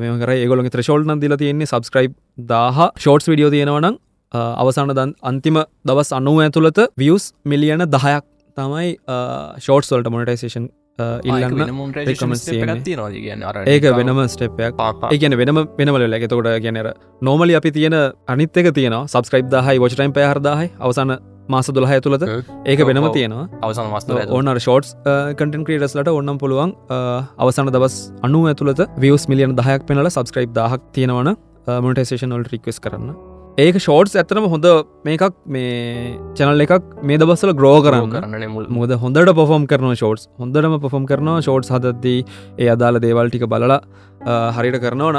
මෙම කර. ඒගොලො ත්‍රශෝල්් දිල තියෙන්නේ සබස්ක්‍රයිබ් දාහ ෂෝට්ස් විඩියෝ තියෙනවනම් අවසාන දන් අන්තිම දවස් අනුව ඇතුළත වියස් මිලියන දහයක් තමයි ෂෝට් සොල්ට මොනටයිසේෂන් ඉල්ලන්න recommends තියෙන්නේ. ඒක වෙනම ස්ටප්යක් ඒගැන වෙනම වෙනවල ඇතකොට ගැනර නෝමලි අපි තියෙන අනිත් එක තියෙන සබස්ක්‍රයිබ් දාහයි වචටයිම් පැහරදාහයි අවසාන මාස දොළහ ඇතුළත ඒක වෙනම තියෙනවා. අවසන් මස්ත ඕන ෂෝට්ස් කටන් ක්‍රේටස්ලට ඔන්නම් පුළුවන් අ, අවසාන දවස් අනු ඇතුළත වියස් මිලියන දහයක් පෙනල සබස්ක්‍රයිබ් දහක් තියෙනවන මොටේෂන් ොල් රික්වස් කරන්න ඒක ෂෝට්ස් ඇතනම හොඳ මේකක් මේ චැනල් එකක් මේ දබස්සල ග්‍රෝ කරන්න. කරන්න මුද හොඳට පොෆොම් කරන ෂෝට්ස්. හොඳටම පොෆොම් කරන ෂෝට්ස් හදද්දී ඒ අදාල දේවල් ටික බලලා හරිට කරනවන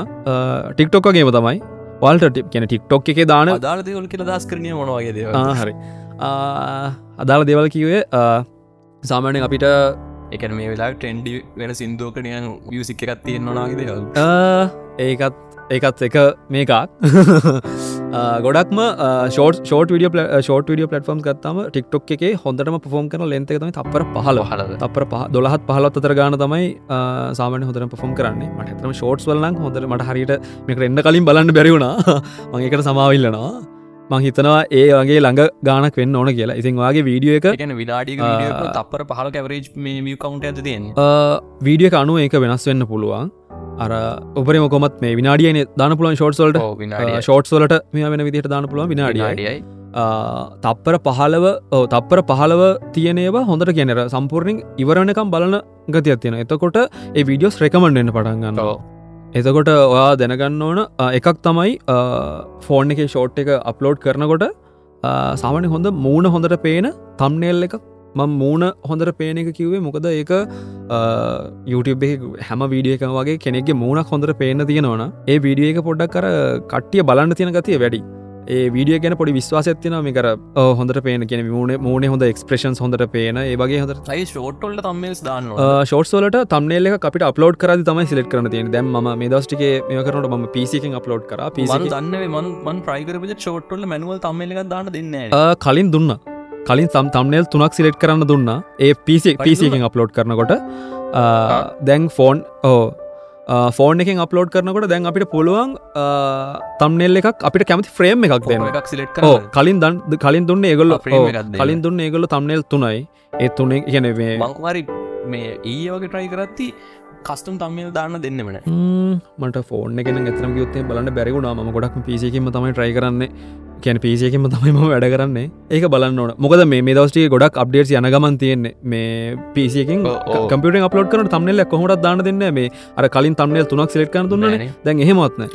ටික්ටොක්කගේම තමයි. වල්ට කියන ටික්ටොක් එක දාන අදාල දෙවල් කියල දස් කරනය මොනවගේ දේව ආ, හරි. අදාළ දේවල් කිවේ සාමානයෙන් අපිට එක මේ වෙලා ටෙන්ඩි වෙන සිින්දුවකනය වියසික් එකත් තියෙන්න්නනාගේ දේවල් ඒකත් ඒකත් එක මේකක්. ගොඩක්ම ෂෝට ෂෝට විඩිය ෂෝට විඩිය පලටෆෝම් ගත්තම ටික්ටොක් එක හොඳටම පොෆෝම් කරන ලෙන්තක තම තපර පහල හලද තපර පහ දොලහත් පහලත් අතර ගාන තමයි සාමන හොඳර පොම් කරන්නේ. මට ඇතම ෂෝට්ස් වලන්න හොඳට මට හරිට මේක එන්න කලින් බලන්න බැරිවුණා මංකට සමාවිල්ලනවා මං හිතනවා ඒ වගේ ළඟ ගානක් වෙන්න ඕන කියලා. ඉතින් වගේ වීඩියෝ එක විනාඩි ආ. තපර පහල කැවරේජ් මේ කවුන්ට ඇද තියෙන් වීඩිය අනුව ඒක වෙනස් වෙන්න පුළුවන් අර ඔබරම කොමත් මේ විනාඩියන දාන පුළුවන් ෂෝට්සල්ට විනාඩිය ෂෝට් වලට මේ වෙන විදිහට දාන පුළුවන් විනාඩියයි. ඩියයි තප්පර පහලව තප්පර පහලව තියනවා හොඳට කියනර සම්පූර්ණින් ඉවරණකම් බලන ගතියක් තියෙන එතකොට ඒ වීඩියෝස් රෙකමන්ඩෙන්න්න පටන්ගන්න එතකොට ඔයා දැනගන්න ඕන එකක් තමයි ෆෝන් එක ෂෝට් එක අප්ලෝඩ් කරනකොට සාමනය හොඳ මූුණ හොඳට පේන තම්නෙල් එක මං මූුණ හොඳට පේන එක කිව්වේ මොකද ඒක YouTube හැම වීඩිය එක වගේ කෙනෙක්ගේ මූුණක් හොඳට පේන තියෙනවන ඒ වීඩිය එක පොඩ්ඩක් කර කට්ටිය බලන්න තියෙන ගතිය වැඩි. ඒ වීඩිය ගැන පොඩි විශ්වාසත්තින මේකර හොඳට පේන කියෙන මූුණ මූුණ හොඳ එක්ස්ප්‍රේෂන් හොඳට පේන ඒ වගේ හොඳ ෂෝට්ටොල්ට තම්මස් දාන්න ෂෝට්සෝලට තම්නෙල්ල අපිට අප්ලෝඩ් කර තමයි සිලෙක් කරන තියෙන දැම් ම මේ දස්ටික මේ කරනට ම පිසිකින් අප්ලෝඩ් කර. පිසි දන්න මන් ප්‍රයිකරප ෂෝට්ටොල්ල මැනුවල් තම්මලක දාන්න දෙන්න කලින් දුන්න කලින් සම් තම්නෙල් තුනක් සිලෙට් කරන්න දුන්න. ඒ පිසි පිසිකින් අප්ලෝඩ් කරනකොට. දැන් ෆෝන් ඕ ෆෝන් එකින් අප්ලෝඩ් කරනකොට දැන් අපිට පුළුවන් තම්නෙල් එකක් අපිට කැමති ෆ්‍රේම් එකක් දෙන්න. කලින් දන් කලින් දුන්න ඒගොල්ල. කලින් දුන්න ඒගොල්ල තම්නෙල් තුනයි. ඒ තුනේ ගැන මේ මංකුහරි මේ ඒ වගේ ට්‍රයි කරත්ති කස්ටම් තම්මල් දාන්න දෙන්නමන මට ෆෝන් එකෙන එතරම යුත්තේ බලන්න බැරිගුණා ම ගොඩක් පිසිකිම තමයි ට්‍රයි කරන්නේ කැන පිසියකිම තමයිම වැඩ කරන්නේ. ඒක බලන්න ඕන. මොකද මේ දවස්ටිය ගොඩක් අප්ඩේට් යනගමන් තියෙන්නේ. මේ පිසියකින්. කම්පියට අපලෝඩ් කරන තම්නෙල්ල කොහොට දාන්න දෙන්න මේ අර කලින් තම්නෙල් තුනක් සිලෙට් කරන දුන්න නෑනේ. දැන් එහෙමත්න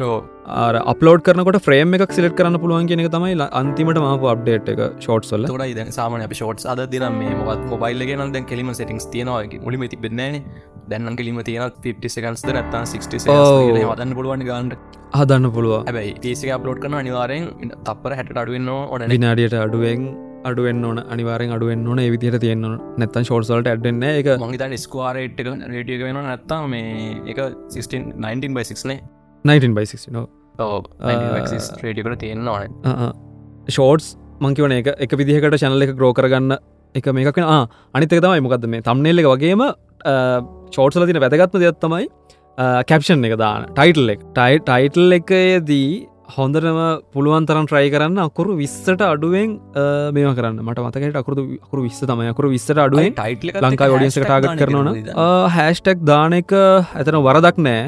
අපලෝඩ් කරනට ෆ්‍රේම් එකක් සිලෙට් කරන්න පුළුවන් කියන එක තමයි අන්තිමට මාප අප්ඩේට් එක ෂෝට් සොල්ල තොඩයි දැන් සාමන අප ෂෝට් අද දින මේ මොත් මොබයිල්ල ගෙන දැන් කෙලිම සෙටික්ස් තියෙනවා. මුලිම තිබෙන්නන දැන්න කෙලිම තියෙන 50 සකන්ස්ද නැත්තන් 60 ඔව්. වදන්න පුළුවන් ගන්නට හදන්න පුළුව හැබයි පිසික අප්ලෝඩ් කරන අනිවාරෙන් තපර හැට අඩුවන්න ඕන විනාඩියට අඩුවෙන් අඩුවෙන් ඕන අනිවාරෙන් අඩුවෙන් ඕන විදිර තියන්න නැත්තන් ෂෝට්සල්ට ඇඩන්න එක මංහිතන් ස්කවාරේට් එක රේටියක වෙන නැත්තා මේ එක 16 19 බයිසික්නේ 19 බයි නෝ රේටියකට තියෙන්න්න ඕන. ෂෝට්ස් මංකිවන එක එක විදිහකට චැනල එක ග්‍රෝ කරගන්න එක මේකෙන අනිතක තමයි මොකක්ද මේ තම්නෙල් එක වගේම ෂෝට්සල තින වැදගත්ම දෙයක් තමයි කැප්ෂන් එක දාන. ටයිටල් එක. ටයි ටයිටල් එකදී හොඳටම පුළුවන් තරම් ට්‍රයි කරන්න අකුරු විස්සට අඩුවෙන් මේම කරන්න. මට මතකට අකුරු අකුරු විස්ස තමයි. අකුරු විස්සට අඩුවෙන් ටයිටල ලංකා ොඩියන්ස ටාගත් කරනවන. හැස්ටක් දාන එක ඇතන වරදක් නෑ.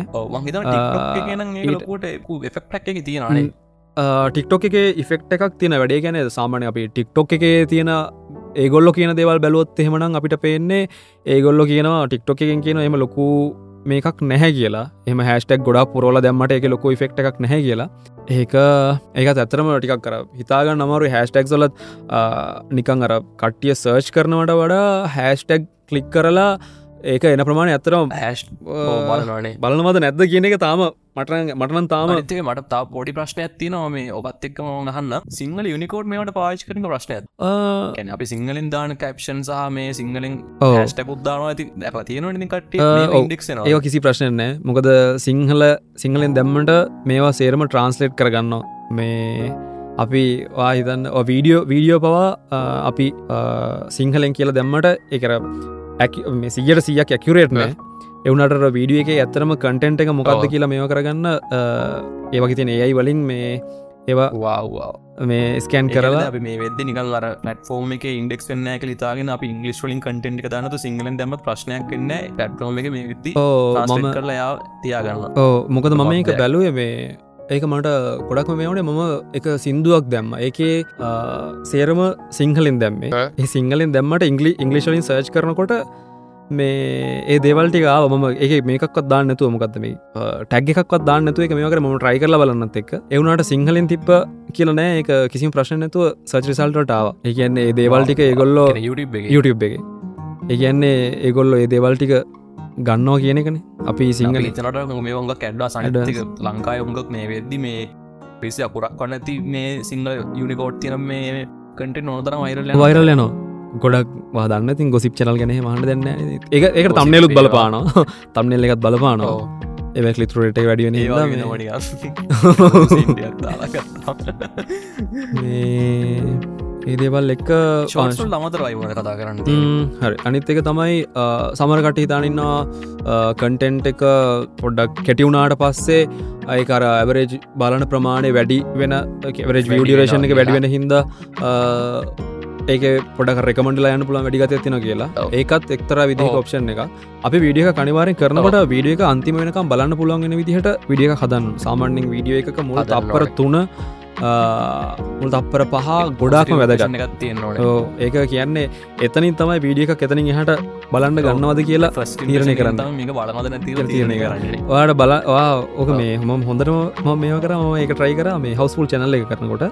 තියෙනනේ ටික්ටොක් එක ඉෆෙක්ට එකක් තියෙන වැඩේ ගැන සාමානය අපි ටික්ටොක් එක තියෙන ඒගොල්ලො කියන දේවල් බැලුවොත් එහෙමනම් අපිට පේන්නේ ඒගොල්ලො කියනවා ටික්ටොක් එකෙන් කියන එම ලොකු මේකක් නැහැ කියලා. එම හැස්ටක් ගොඩා පුරෝල දැම්මට එක ලොකු ෆෙක්ට එකක් නැහැ කියලා. ඒක ඒක ඇතරම ටිකක් කර හිතාගන්න අමරු හැස්ටක් සොලත් නිකං අර කට්ටිය සර්ච් කරනවට වඩා හැස්ටක් කලික් කරලා ඒක එන ප්‍රමාණය ඇතරම් හැෂ් බලනනේ බලනවද නැද්ද කියන එක තාම මට මටනන් තාම මතක මට තා පොඩි ප්‍රශ්නයක් තියනවා මේ ඔබත් එක්කම ගහන්න සිංහල යුනිකෝඩ් මේට පාච් කරන ආ, කැන අපි සිංහලෙන් දාන කැප්ෂන් සහ මේ සිංහලෙන් ඔව්. ටකුද්දාන ඇති ඔව්. ඉන්ඩෙක්නවා ඒව කිසි ප්‍රශ්නයනෑ මොකද සිංහල සිංහලෙන් දැම්මට මේවා සේරම ට්‍රන්ස්ලේට් කරගන්න මේ අපි වාහිතන්න වීඩියෝ වීඩියෝ පවා අපි සිංහලෙන් කියල දැම්මට එකර සියට සියක් ඇකිරේට් නෑ එවනට වීඩිය එක ඇත්තරම කටෙන්ට් එක මොකක්ද. කියලා මේව කරගන්න ඒවගේ තියෙන ඒයි වලින් මේ ඒවා මේ ස්කෑන් කරලා මේ වෙද නිකල් අර පටෆෝර්ම එක ඉන්ඩෙක් වන්න එක ලිතාගෙන අප ඉංගලිස් වලින් කටෙන්ට් දනතු සිංහලෙන් දැම ප්‍රශ්නයක් කන්න පැට්‍රෝම එක මේ විද්දි මම කරලා යා තියාගන්න ඕ මොකද මම? එක බැලුවේ මේ ඒක මට ගොඩක්ම මේවනේ මම එක සින්දුවක් දැම්ම. ඒකේ සේරම සිංහලින් දැම්මේ. සිංහලින් දැම්මට ඉංගලි ඉංගලිශලින් සර්ච් කරනකොට මේ ඒ දේවල්ටිකාව මම ඒ මේකක් දාන්න නැතුව මොකක්ද මේ ටැග එකක් දාන්න නැතුව එක මේකට ම ට්‍රයි කරල බලන්නත් එක් එවුණට සිංහලින් තිබ්බ කියලනෑ එක කිසි ප්‍රශ්න නැතුව සචරිසල්ටාව ඒකන්නේ ඒ දේවල්ටික ඒගොල්ලෝ YouTube එක. එක. ඒකන්නේ ඒගොල්ලො ඒ දේවල්ටික ගන්නවා කියන එකන. අපි සිංහල. චනට මේ ඔොඟ කැඩ්ඩා සනිතික ලංකාය ඔොඟක් මේ වෙද්දි මේ පිසි අකුරක් වන්න ඇති මේ සිංහල යුනිකෝට් තින මේ කටේ නොතර වයිරල වයිරල් යනවා. ගොඩක් වාදන්න තින් ගොසිප් චනල් ගැන මහට දෙන්න ඒ ඒක තම්නෙලුත් බලපානවා. තම්නෙල් එකත් බලපානවා. එවක් ලිතුරට වැඩියන ඒ දේවල් එක්ක ශෝල් අමතර වයිවන කතා කරන්න හරි. අනිත් එක තමයි සමරකට හිතානින්නවා කන්ටෙන්ට් එක පොඩ්ඩක් කෙටිවුනාට පස්සේ අයකර ඇවරේජ් බලන ප්‍රමාණය වැඩි වෙන වරේජ් විඩියරේෂන් එක වැඩි වෙන හින්ද ඒක පොඩ රෙකමට යන පුළ වැඩිගත තින කියලා. ඒකත් එක්තර විදි. ඔප්ෂන් එක අපි විඩිය කනිවාරෙන් කරනකට වීඩිය එක අන්තිම වෙනකම් බලන්න පුළුවන්ගෙන විදිහට විඩිය හදන් සාමන්‍යෙන් වීඩියෝ එකක මුල ඕනේ. තුන මුල් තප්පර පහ ගොඩාක්ම තියෙන්න්නවන ඕ, ඒක කියන්නේ එතනින් තමයි වීඩිය එක එතනින් එහට බලන්න ගන්නවද කියලා ෆස් තීරණය කරන්න. මේක බලමද තීරණය කරන්න. කරන්නේ. ඔයාට බල ඕක මේ හොම හොඳරම ම මේ කර ම එක ට්‍රයි කර මේ හවස්පුල් චැනල්ල එක කරනකොට.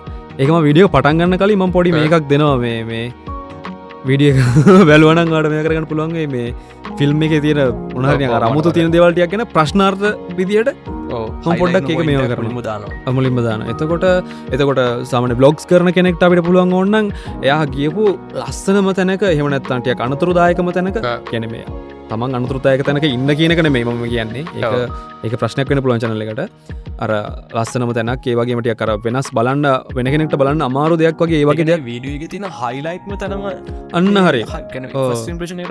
එකම විඩියෝ පටන්ගන්න කලින් ම පොඩි මේකක් දෙනවා මේ මේ විඩිය වැල්වනන් අට මේ කරගන්න පුළුවන්ගේ මේ ෆිල්ම් එක තියෙන උනහරය රමුතු තියෙන දෙවල්ටයක් ගැන ප්‍රශ්නාර්ථ විදියට හම් පොඩ්ඩක් එක මේවා කරන මුදාන අමුලින්ම දාන එතකොට එතකොට සමන බ්ලොග්ස් කරන කෙනෙක්ට අපිට පුළුවන් ඔන්නන් එයා ගියපු ලස්සනම තැනක හෙමනැත්තන්ටිය අනතුරුදායකම තැනක කැන මේ තමන් අනතුරතායක තැනක ඉන්න කියනකන මේ මම කියන්නේ. ඒ ඒක ප්‍රශ්නයක් වෙන පුළුවන් චනලකට අර ලස්සනම තැනක් ඒවගේමටිය කර වෙනස් බලන්න වෙන කෙනෙක්ට බලන්න අමාරු දෙයක් වගේ ඒ වගේ දෙයක්. වීඩියෝ තින හයිලයිට්ම තනම අන්න හරි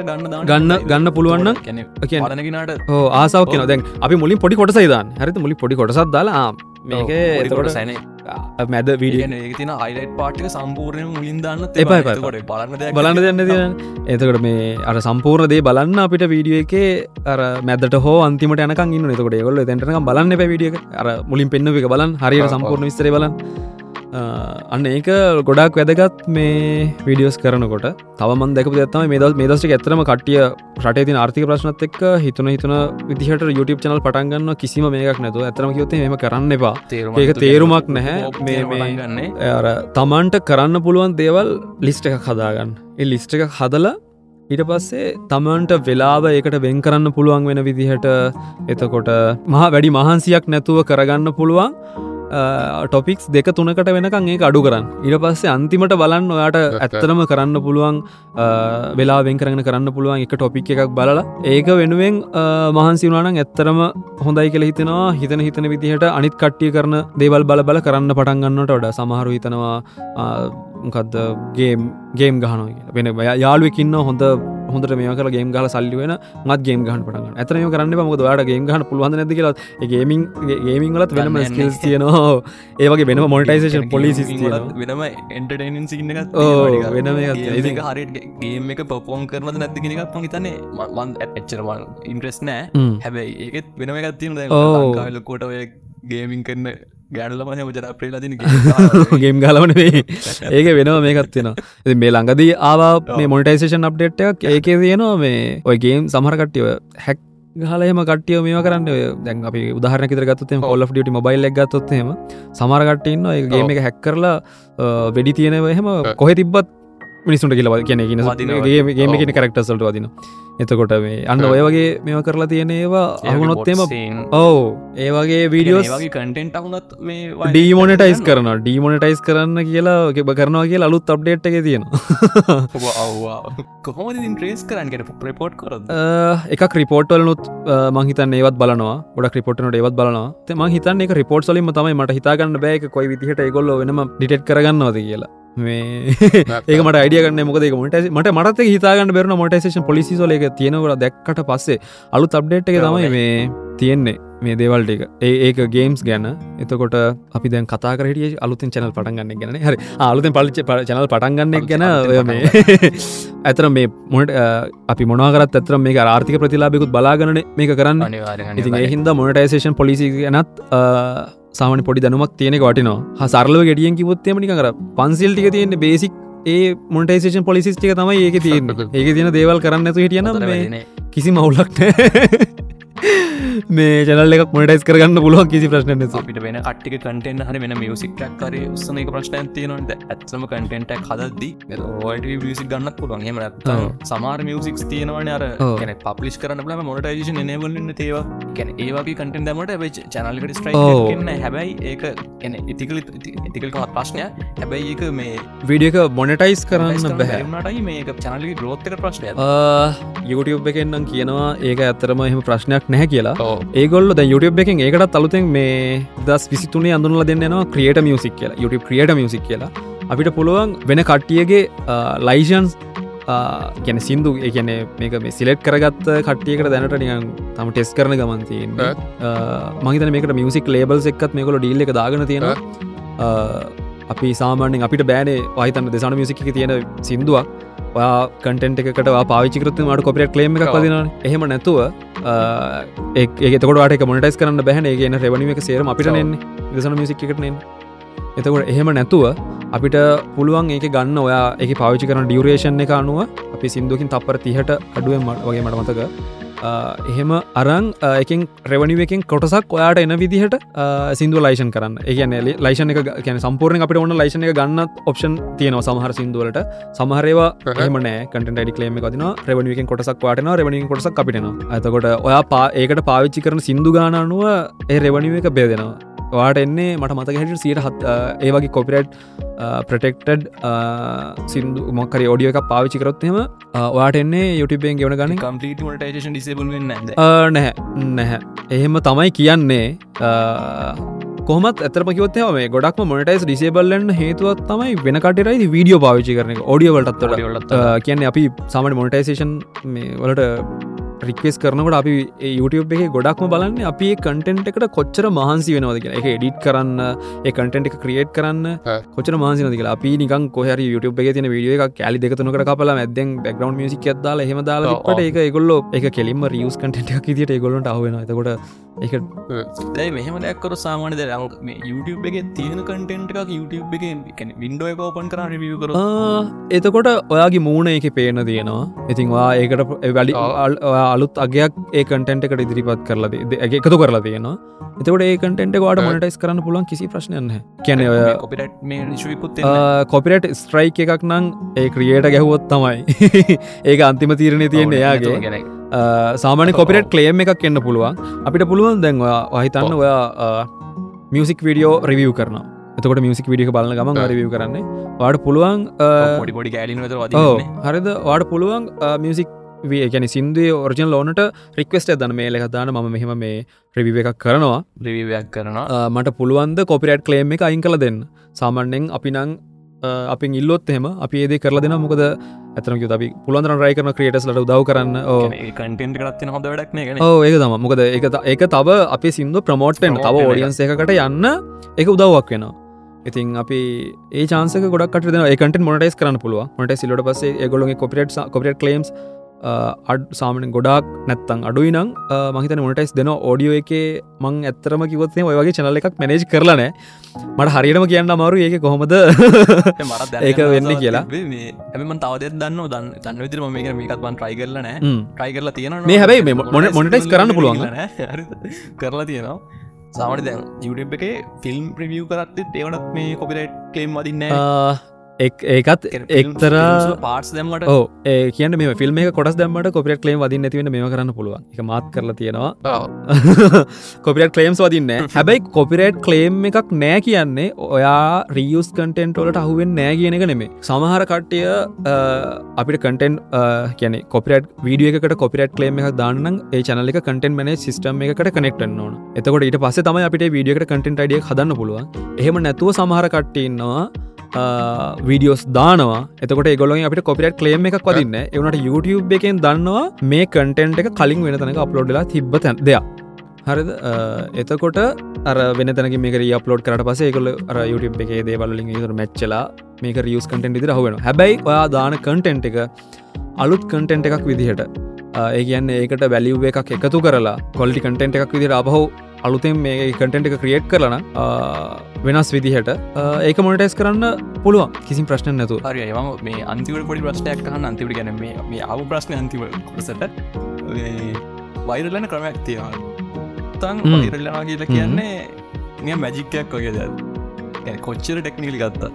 ගන්න ගන්න ගන්න පුළුවන්න කියන අදනගෙනට ඕ ආසාාවක් කියන දැන් අපි මුලින් පොඩි කොටසයිදාන් හරිත මුලි පොඩි කොටසත් දාලා මේක එතකොට සැන. මැද විඩිය තින අයිලයිට් පාටික සම්පූර්ණය මුලින් දන්න එපා එපා. බලන්න බලන්න දෙන්න තියන එතකට මේ අර සම්පූර්ණ දේ බලන්න අපිට වීඩියෝ එකේ අර මැදට හෝ අන්තිමට යනකන් ඉන්න එතකොට ඒගොල්ල තැටක බලන්න පැවිඩිය අර මුලින් පෙන්න්න එක බලන් හරියට සම්පූර්ණ විස්තර බලන්න අන්න ඒක ගොඩක් වැදගත් මේ විඩියෝස් කරනකොට. තවමන් දැක ඇත්තම මේ දස් මේ දස්ට ඇතරම කටිය රටේ තින ආර්ථික ප්‍රශ්නත් එක් හිතුන හිතුන විදිහට YouTube චනල් පටන්ගන්න කිසිම මේක් නැතු ඇතරම කිවොත් මෙම කරන්න එපා. ඒක තේරුමක් නැහැ. මේ ගන්නේ. තමන්ට කරන්න පුළුවන් දේවල් ලිස්ට එක හදාගන්න. ඒ ලිස්ට එක හදලා ඊට පස්සේ තමන්ට වෙලාව ඒකට වෙන් කරන්න පුළුවන් වෙන විදිහට එතකොට මහා වැඩි මහන්සියක් නැතුව කරගන්න පුළුවන් ටොපික්ස් දෙක තුනකට වෙනකං ඒ අඩු කරන්න. ඉට පස්සේ අන්තිමට බලන්න ඔයාට ඇත්තනම කරන්න පුළුවන් වෙලා වෙන් කරගෙන කරන්න පුළුවන් එක ටොපික් එකක් බලලා. ඒක වෙනුවෙන් මහන්සිවනානං ඇත්තරම හොඳයි කියල හිතෙනවා. හිතන හිතන විදිහට අනිත් කට්ටිය කරන දේවල් බල බල කරන්න පටන්ගන්නට ොඩ සමහරු හිතනවා මොකක්ද ගේම් ගහන වෙන යාළුවකින්න හොඳ හොඳට මේ කල ගේම් ගල සල්ලි වෙන මත් ගේම් ගහන පටගන්න ඇතනම කරන්න මොද වාට ගේම් ගහන පුළුවන් නැති කියලා. ගේමින් ගේමින් වලත් වෙනම ස්කිල්ස් තියනවා. ඒවගේ වෙන මොනිටයිසේෂන් පොලිසි වෙනම එන්ටර්ටයින් සින්න වෙනම හරි ගේම එක පොපෝන් කරනද නැතිගෙනක් ප හිතන්නේ මන් එච්චරවන් ඉන්ට්‍රෙස් නෑ හැබැයි ඒකෙත් වෙනම එකත් තියන ලකොට ගේමින් කරන්න ගෑනුලම ජර ප්‍රේලදින ගේම් ගලවන වේ ඒක වෙනවා මේකත් තියෙනවා මේ ළඟදී ආවා මේ මොනිටයිසේෂන් අප්ඩේට්ක් ඒක තියෙනවා මේ ඔය ගේම් සමහරකට්ටිව හැක් හලම කටිය මේ කරන්න. දැන් අපි උදාහරන ගත්ත කොල්ල ඩියට මොබයිල් ගත්තොත්හෙම සමරගටන්න ගේම එක හැක් කරලා වෙඩි තියෙනව එහෙම කොහෙ තිබ්බත් මිනිසුන්ට කියලව කියන ගේම කියන කරක්ටසල්ට වදින එතකොට මේ අන්න ඔය වගේ මෙම කරලා තියෙනේවා අහුනොත්තේම ඔවු. ඒවගේ වීඩියෝ වගේ කටෙන්ට අහුනත් මේ ඩීමොනටයිස් කරන ඩීමොනටයිස් කරන්න කියලා ගෙබ කරනවා කිය අලුත් අප්ඩේට් එක තියෙනවා. කොහොම ට්‍රේස් කරන්නට ප්‍රපෝට් කර එක රිපෝට්වලනුත් මහිතන් ඒවත් බලනවා. ගොඩ රිපොට්නට ඒවත් බලනවා. ම හිතන් එක රිපෝට් සලින් තමයි මට හිතාගන්න බෑක කොයි විදිහට ගොල්ල වෙනම ඩිටෙට් කරගන්නවද කියලා මේ ඒකට අඩියගන්න මොකද මට මට මට හිතාගන්න බෙරන මොටේෂන් පොලිසිසල එක තියෙනකට දැක්කට පස්සේ. අලු තබ්ඩේට් එක තමයි මේ තියෙන්නේ මේ දේවල්ට එක ඒක ගේම්ස් ගැන. එතකොට අපි දැන් කතා කරටිය අලුතින් චැනල් පටන්ගන්න ගැන හරි. අලුතෙන් පලිච චනල් පටන්ගන්න ගැන මේ ඇතර මේ මොට අපි මොනකරත් ඇතර මේ ආර්ථික ප්‍රතිලාබෙකුත් බලාගන මේක කරන්න. ඉතින් හින්ද මොනටයිසේෂන් පොලිසි ගැනත් සාමන පොඩි දැනුමක් තියෙනෙ වටිනවා. හ සරලව ගෙඩියෙන් කිවොත්තේමනි කර පන්සිල්ටික තියෙන්නේ බේසික් ඒ මොටේෂන් පොලිසිස්ටික තමයි ඒක තියෙන ඒක තියෙන දේවල් කරන්න ඇතු හිටියන කිසි මවුලක්ට මේ චනල් එක මොටයිස් කරගන්න පුළුවන් කිසි ප්‍රශ්න අපිට වෙන කට්ටික කටෙන් හරි වෙන මියසික් කර උත්සන එක ප්‍රශ්න තියනට ඇත්සම කටෙන්ට හදද්දි ඔයට මියසික් ගන්න පුළුවන්. හෙම සමාර මියසික් තියෙනවන අර ගැන පපලිස් කරන්න ලම මොටයිෂන් නවලන්න තේවා ගැන ඒවාගේ කටෙන් දමට චනල්කට ස්ට්‍රයි හැබැයි ඒක එන ඉතිකල ඉතිකල් ප්‍රශ්නය හැබැයි ඒක මේ විඩියක මොනටයිස් කරන්න බැහමටයි මේක චනලි ග්‍රෝත්තක ප්‍රශ්නය YouTube එකෙන්නම් කියනවා. ඒක ඇත්තරම එහෙම ප්‍රශ්නයක් නැහැ කියලා. ඒගොල්ල ද YouTube එකෙන් ඒකටත් අලුතෙන් මේ දස් විසිතුනේ අඳුනල දෙන්නවා ක්‍රියට මියසික් කියලා. YouTube ක්‍රියට මියසික් කියලා. අපිට පුළුවන් වෙන කට්ටියගේ ලයිෂන්ස් ගැන සිින්දු එකන මේක මේ සිලෙට් කරගත්ත කට්ටියකට දැනට නියන් තම ටෙස් කරන ගමන්තියෙන් මහිතන මේකට මියසික් ලේබල් එක්කත් මේකොල ඩිල්ල එක දාගන තියෙනවා. අපි සාමානෙන් අපිට බෑනේ වහිතන්න දෙසන මියසික තියෙන සිින්දුවක් ඔයා කටෙන්ට එකට පාවිචිකරත මට කොපිට කලේම එකක් පදින එහෙම නැතුව ඒතකොට මොටස් කරන්න බැහන ඒගෙන රෙවනිම එක සේරම අපිට නෙන්නේ. දෙසන මිසික්කටනෙන් එතකොට එහෙම නැතුව අපිට පුළුවන් ඒක ගන්න ඔයා එක පාවිචි කරන ඩියවරේෂන් එක අනුව අපි සිින්දුවකින් තපර තිහට අඩුවෙන් වගේ මට මතක එහෙම අරං එකින් රෙවනිුවකින් කොටසක් ඔයාට එන විදිහට සිින්දුව ලයිෂන් කරන්න. එකන ලයිෂන එක කියන සම්පූර්ණ අපට ඔන්න ලයිෂන එක ගන්නත් ඔප්ෂන් තියනව සමහර සිින්දුවලට සමහරේවා එහමන කටට ඩිකලේම කතින රෙවනිුවකින් කොටසක් පාටන රෙවනිින් කොටසක් අපිටනවා ඇතකොට ඔයා පා ඒකට පාවිච්චි කරන සිින්දු ගානනුව ඒ රෙවනිුව එක බේදෙනවා වාට එන්නේ මට මතක හැට සියට හත් ඒ වගේ කොපිරට් ප්‍රටෙක්ටඩ් සිදු මොක්කර ෝඩිය එක පාවිචිකරොත්හෙම වාට එන්නේ යුටබෙන් ගෙවන ගන්න. කම්පලීට වෙන්න නැහැ නැහැ. එහෙම තමයි කියන්නේ. කොමත් ඇතරම කිවොත් මේ ගොඩක් මොටයිස් ඩිසේබල්ලන්න හේතුවත් තමයි වෙන කටරයි වීඩියෝ පාවිචි කරන ෝඩියවලටත් කියන්නේ අපි සමට මොටයිසේෂන් වලට රික්වස් කරනකට අපි YouTube එක ගොඩක්ම බලන්න අපි කටෙන්ට් එකට කොච්චර මහන්සි වෙනවද කියෙන එක එඩිට් කරන්න ඒ කටෙන්ට් එක ක්‍රියේට් කරන්න කොචර මාසිනද කියලා. අපි නිකන් කොහර YouTube එක තින විඩිය එක කැලි දෙකතුනකට කපලා ඇදෙන් බැග්‍රවන්් මියසික් ඇදාලා හෙම දාලා ඒක ඒගොල්ලො එක කෙලින්ම රියස් එක දිට ගොලට අහුවෙන එතකොට එක දැයි මෙහම දැක්කර සාමානද YouTube එක තියෙන කටෙන්ට් එකක් YouTube එක වින්ඩෝ එක ඕපන් කර රිවිය කර එතකොට ඔයාගේ මූුණ එක පේන තියෙනවා ඉතින්වා ඒකට වැඩි අලුත් අගයක් ඒ කටෙන්ට් එකට ඉදිරිපත් කරලද එකතු කරලා තියෙනවා. එතකට ඒ කටෙන්ට වාට මොනටයිස් කරන්න පුලන් කිසි ප්‍රශ්නයන්න කියන කොපිරට් ස්ට්‍රයික් එකක් නං ඒ ක්‍රියේට ගැහුවොත් තමයි. ඒක අන්තිම තීරණය තියෙන එයාගේ. ගැන. සාමාන කොපිරට් කලේම් එකක් එන්න පුළුවන්. අපිට පුළුවන් දැන්වා අහිතන්න ඔයා මියසික් විඩියෝ රිවියව් කරන එතකොට මියසික් විඩිය බලන්න ගමන් රිවියව කරන්නේ. වාට පුළුවන් හරිද? වාට පුළුවන් මියසික් ගැන සින්දුවේ ඔරිජන් ලෝනට රික්වස්ට දන්න. මේ ලෙහදාන ම මෙහෙම මේ ප්‍රවිව එකක් කරනවා. ්‍රවිවයක් කරනවා. මට පුළුවන්ද කොපිරට් කලේම් එක අයින් කළ දෙන්න? සාමන්‍යෙන් අපි නං අපි ඉල්ලොත් එහෙම අපි ඒදේ කරලා දෙෙන මොකද ඇතනක අපි පුළන්දර රයි කරන ක්‍රේටස්ලට උදව් කරන්න. කටෙන්ට කරත්න හොඳ වැඩක් ඒක තම මොකද ඒක ඒක තව අපි සිින්දු ප්‍රමෝට්ෙන් තව ෝඩියන්ස එකකට යන්න එක උදව්වක් වෙනවා. ඉතින් අපි ඒ චාන්සක ගොඩක් එකට මොටයිස් කරන්න පුළුව මොට සිලට පසේ ගොලගේ කොපිට කොපිට කලම්ස් අඩ් සාමන ගොඩක් නැත්තං අඩුයි නං මහිතන මොටයිස් දෙන ඕඩියෝ එක මං ඇත්තරම කිවත්ේ ඔය වගේ චනල එකක් මැනේජ් කරලන මට හරියටම කියන්න අමාරු ඒක කොහොමද? ඒක වෙන්න කියලා. එම තවද දන්න දන්න තන්න විතර මේක මේකත් වන් ට්‍රයි කරලන ට්‍රයි කරලා තියෙන මේ හැබයි මොන මොනටයිස් කරන්න පුළුවන් කරලා තියෙනවා. සාමට දැන් YouTube එක ෆිල්ම් ප්‍රවිය් කරත් ඒවනත් මේ කොපිරයිට් කලේම් වදින්න ඒකත් එක්තර පාටස් දැමට ඕ ඒ කියන්න මේ ෆිල්ම් එක කොටස් දැමට කොපිට කලේම් වදින්න ඇතිවෙන මේ කරන්න පුළුවන්. එක මාත් කරලා තියෙනවා. කොපිට කලේම්ස් වදින්න හැබැයි කොපිරේට් කලේම් එකක් නෑ කියන්නේ ඔයා රියස් කටෙන්ටෝලට අහුවෙන් නෑ කියන එක නෙමේ සමහර කට්ටිය අපිට කටෙන් කියන කොපිට වීඩියකට කොපිට කලේම් එක දාන්න ඒ චනල එක කටෙන් මන සිස්ටම් එකට කනෙක්ටන්න ඕන. එතකොට ඊට පස්සේ තමයි අපිට වීඩියකට කටෙන්ට අඩිය හදන්න පුළුවන්. එහෙම නැතුව සමහර කට්ටඉන්නවා වීඩියෝස් දානවා. එතකොට ගොලින් අපට කොපිට කලේම් එකක් වදින්න. එවනට YouTube එකෙන් දන්නවා මේ කටෙන්ට් එක කලින් වෙන තැනක අප්ලෝඩ්ලා තිබ තැන් දෙයක්. හරිද? එතකොට අර වෙන තැනක මේක අප්ලෝඩ් කරට පසේ කොල අර YouTube එකේ දේවල්ලින් තුර මැච්චලා මේක රියස් කටෙන්ට් ඉදිර හුවෙන හැබැයි ඔයා දාන කටෙන්ට් එක අලුත් කටෙන්ට් එකක් විදිහට ඒ කියන්න ඒකට වැලිව් එකක් එකතු කරලා කොල්ටි කටෙන්ට් එකක් විදිර අපහෝ අලුතෙන් මේ කටෙන්ට් එක ක්‍රියට් කරන වෙනස් විදිහට ඒක මොනටස් කරන්න පුළුවන්. කිසි ප්‍රශ්න නැතු හරි ඒම මේ අන්තිවට පොඩි ප්‍රශ්නයක් කහන්න අන්තිවට ගැන මේ මේ අව ප්‍රශ්න අන්තිව කොසට වෛරලන ක්‍රමයක් තියවා තන් ඉරල්ලනා කියල කියන්නේ නිය මැජික්කයක් වගේ ද කොච්චර ටෙක්නිකලි ගත්තා.